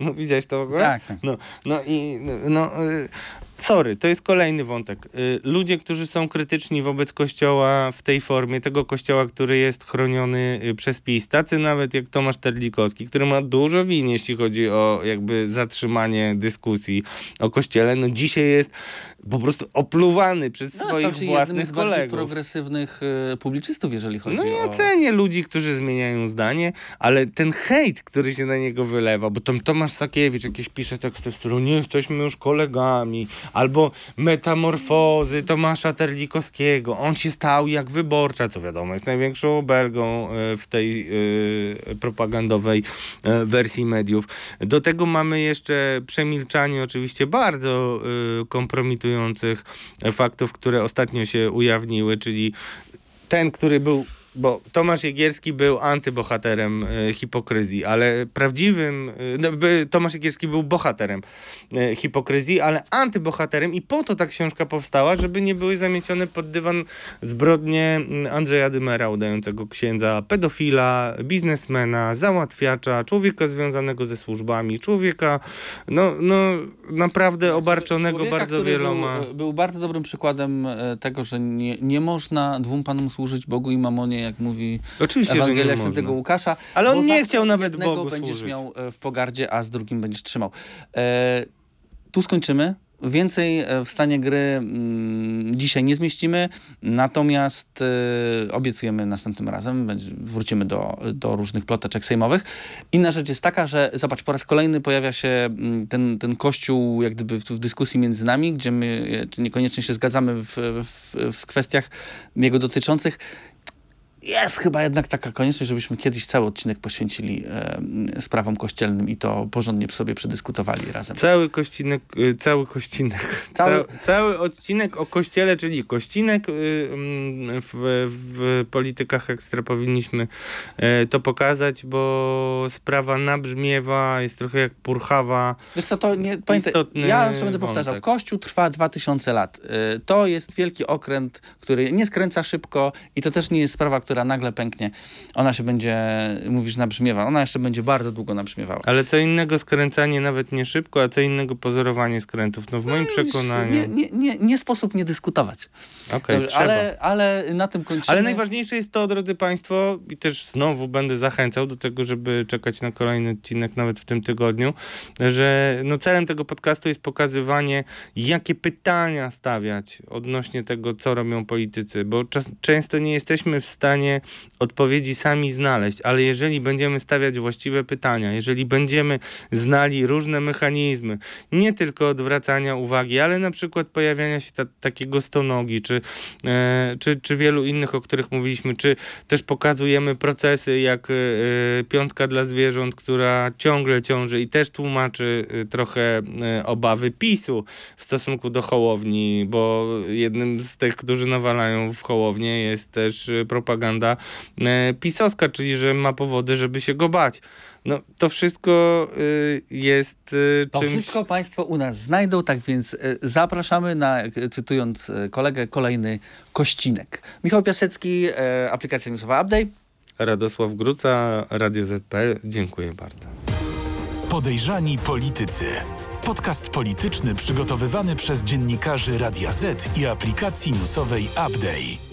No widziałeś to w ogóle? Tak, tak. No, no i no, y, sorry, to jest kolejny wątek. Y, Ludzie, którzy są krytyczni wobec kościoła w tej formie, tego kościoła, który jest chroniony y, przez PiS, tacy nawet jak Tomasz Terlikowski, który ma dużo win, jeśli chodzi o jakby zatrzymanie dyskusji o kościele, no dzisiaj jest po prostu opluwany przez No, swoich się jednym własnych z bardziej kolegów. progresywnych e, publicystów, jeżeli chodzi No ja o... cenię ludzi, którzy zmieniają zdanie, ale ten hejt, który się na niego wylewa, bo tam Tomasz Sakiewicz jakieś pisze teksty w stylu nie jesteśmy już kolegami, albo metamorfozy Tomasza Terlikowskiego, on się stał jak wyborcza, co wiadomo jest największą obelgą e, w tej e, propagandowej e, wersji mediów. Do tego mamy jeszcze przemilczanie oczywiście bardzo kompromitujących faktów, które ostatnio się ujawniły, czyli ten, który był, bo Tomasz Jegierski był antybohaterem e, hipokryzji, ale prawdziwym, e, no, by, Tomasz Jegierski był bohaterem e, hipokryzji, ale antybohaterem i po to ta książka powstała, żeby nie były zamiecione pod dywan zbrodnie mm, Andrzeja Dymera, udającego księdza, pedofila, biznesmena, załatwiacza, człowieka związanego ze służbami, człowieka, no, no naprawdę obarczonego Człowieka, bardzo wieloma... Był, był bardzo dobrym przykładem tego, że nie, nie można dwóm panom służyć Bogu i mamonie, jak mówi Oczywiście, Ewangelia można. Świętego Łukasza. Ale on nie chciał nawet jednego Bogu będziesz służyć. miał e, w pogardzie, a z drugim będziesz trzymał. E, tu skończymy. Więcej e, w stanie gry mm, dzisiaj nie zmieścimy, natomiast e, obiecujemy następnym razem, będzie, wrócimy do, do różnych ploteczek sejmowych. Inna rzecz jest taka, że zobacz, po raz kolejny pojawia się mm, ten, ten kościół jak gdyby w, w dyskusji między nami, gdzie my niekoniecznie się zgadzamy w, w, w kwestiach jego dotyczących jest chyba jednak taka konieczność, żebyśmy kiedyś cały odcinek poświęcili e, sprawom kościelnym i to porządnie sobie przedyskutowali razem. Cały kościnek, y, cały kościnek, *laughs* Cały- cały, cały odcinek o kościele, czyli kościnek y, mm, w, w politykach ekstra powinniśmy e, to pokazać, bo sprawa nabrzmiewa, jest trochę jak purchawa. Wiesz co, to nie, pamiętaj, ja zawsze będę powtarzał. Kościół trwa 2000 lat. Y, To jest wielki okręt, który nie skręca szybko i to też nie jest sprawa, która nagle pęknie. Ona się będzie, mówisz, nabrzmiewa. Ona jeszcze będzie bardzo długo nabrzmiewała. Ale co innego skręcanie nawet nie szybko, a co innego pozorowanie skrętów. No w moim przekonaniu. Nie, nie, nie, nie sposób nie dyskutować. Okej, trzeba. ale, ale na tym kończymy. Ale najważniejsze jest to, drodzy Państwo, i też znowu będę zachęcał do tego, żeby czekać na kolejny odcinek nawet w tym tygodniu, że no celem tego podcastu jest pokazywanie, jakie pytania stawiać odnośnie tego, co robią politycy, bo czas, często nie jesteśmy w stanie odpowiedzi sami znaleźć, ale jeżeli będziemy stawiać właściwe pytania, jeżeli będziemy znali różne mechanizmy, nie tylko odwracania uwagi, ale na przykład pojawiania się ta, takiego stonogi, czy, e, czy, czy wielu innych, o których mówiliśmy, czy też pokazujemy procesy jak e, piątka dla zwierząt, która ciągle ciąży i też tłumaczy e, trochę e, obawy PiSu w stosunku do Hołowni, bo jednym z tych, którzy nawalają w Hołownię jest też e, propaganda e, pisowska, czyli że ma powody, żeby się go bać. No, to wszystko y, jest y, To czymś... wszystko Państwo u nas znajdą, tak więc e, zapraszamy na, e, cytując e, kolegę, kolejny kościnek. Michał Piasecki, e, aplikacja newsowa Update. Radosław Gruca, Radio ZPL. Dziękuję bardzo. Podejrzani politycy. Podcast polityczny przygotowywany przez dziennikarzy Radia Z i aplikacji newsowej Update.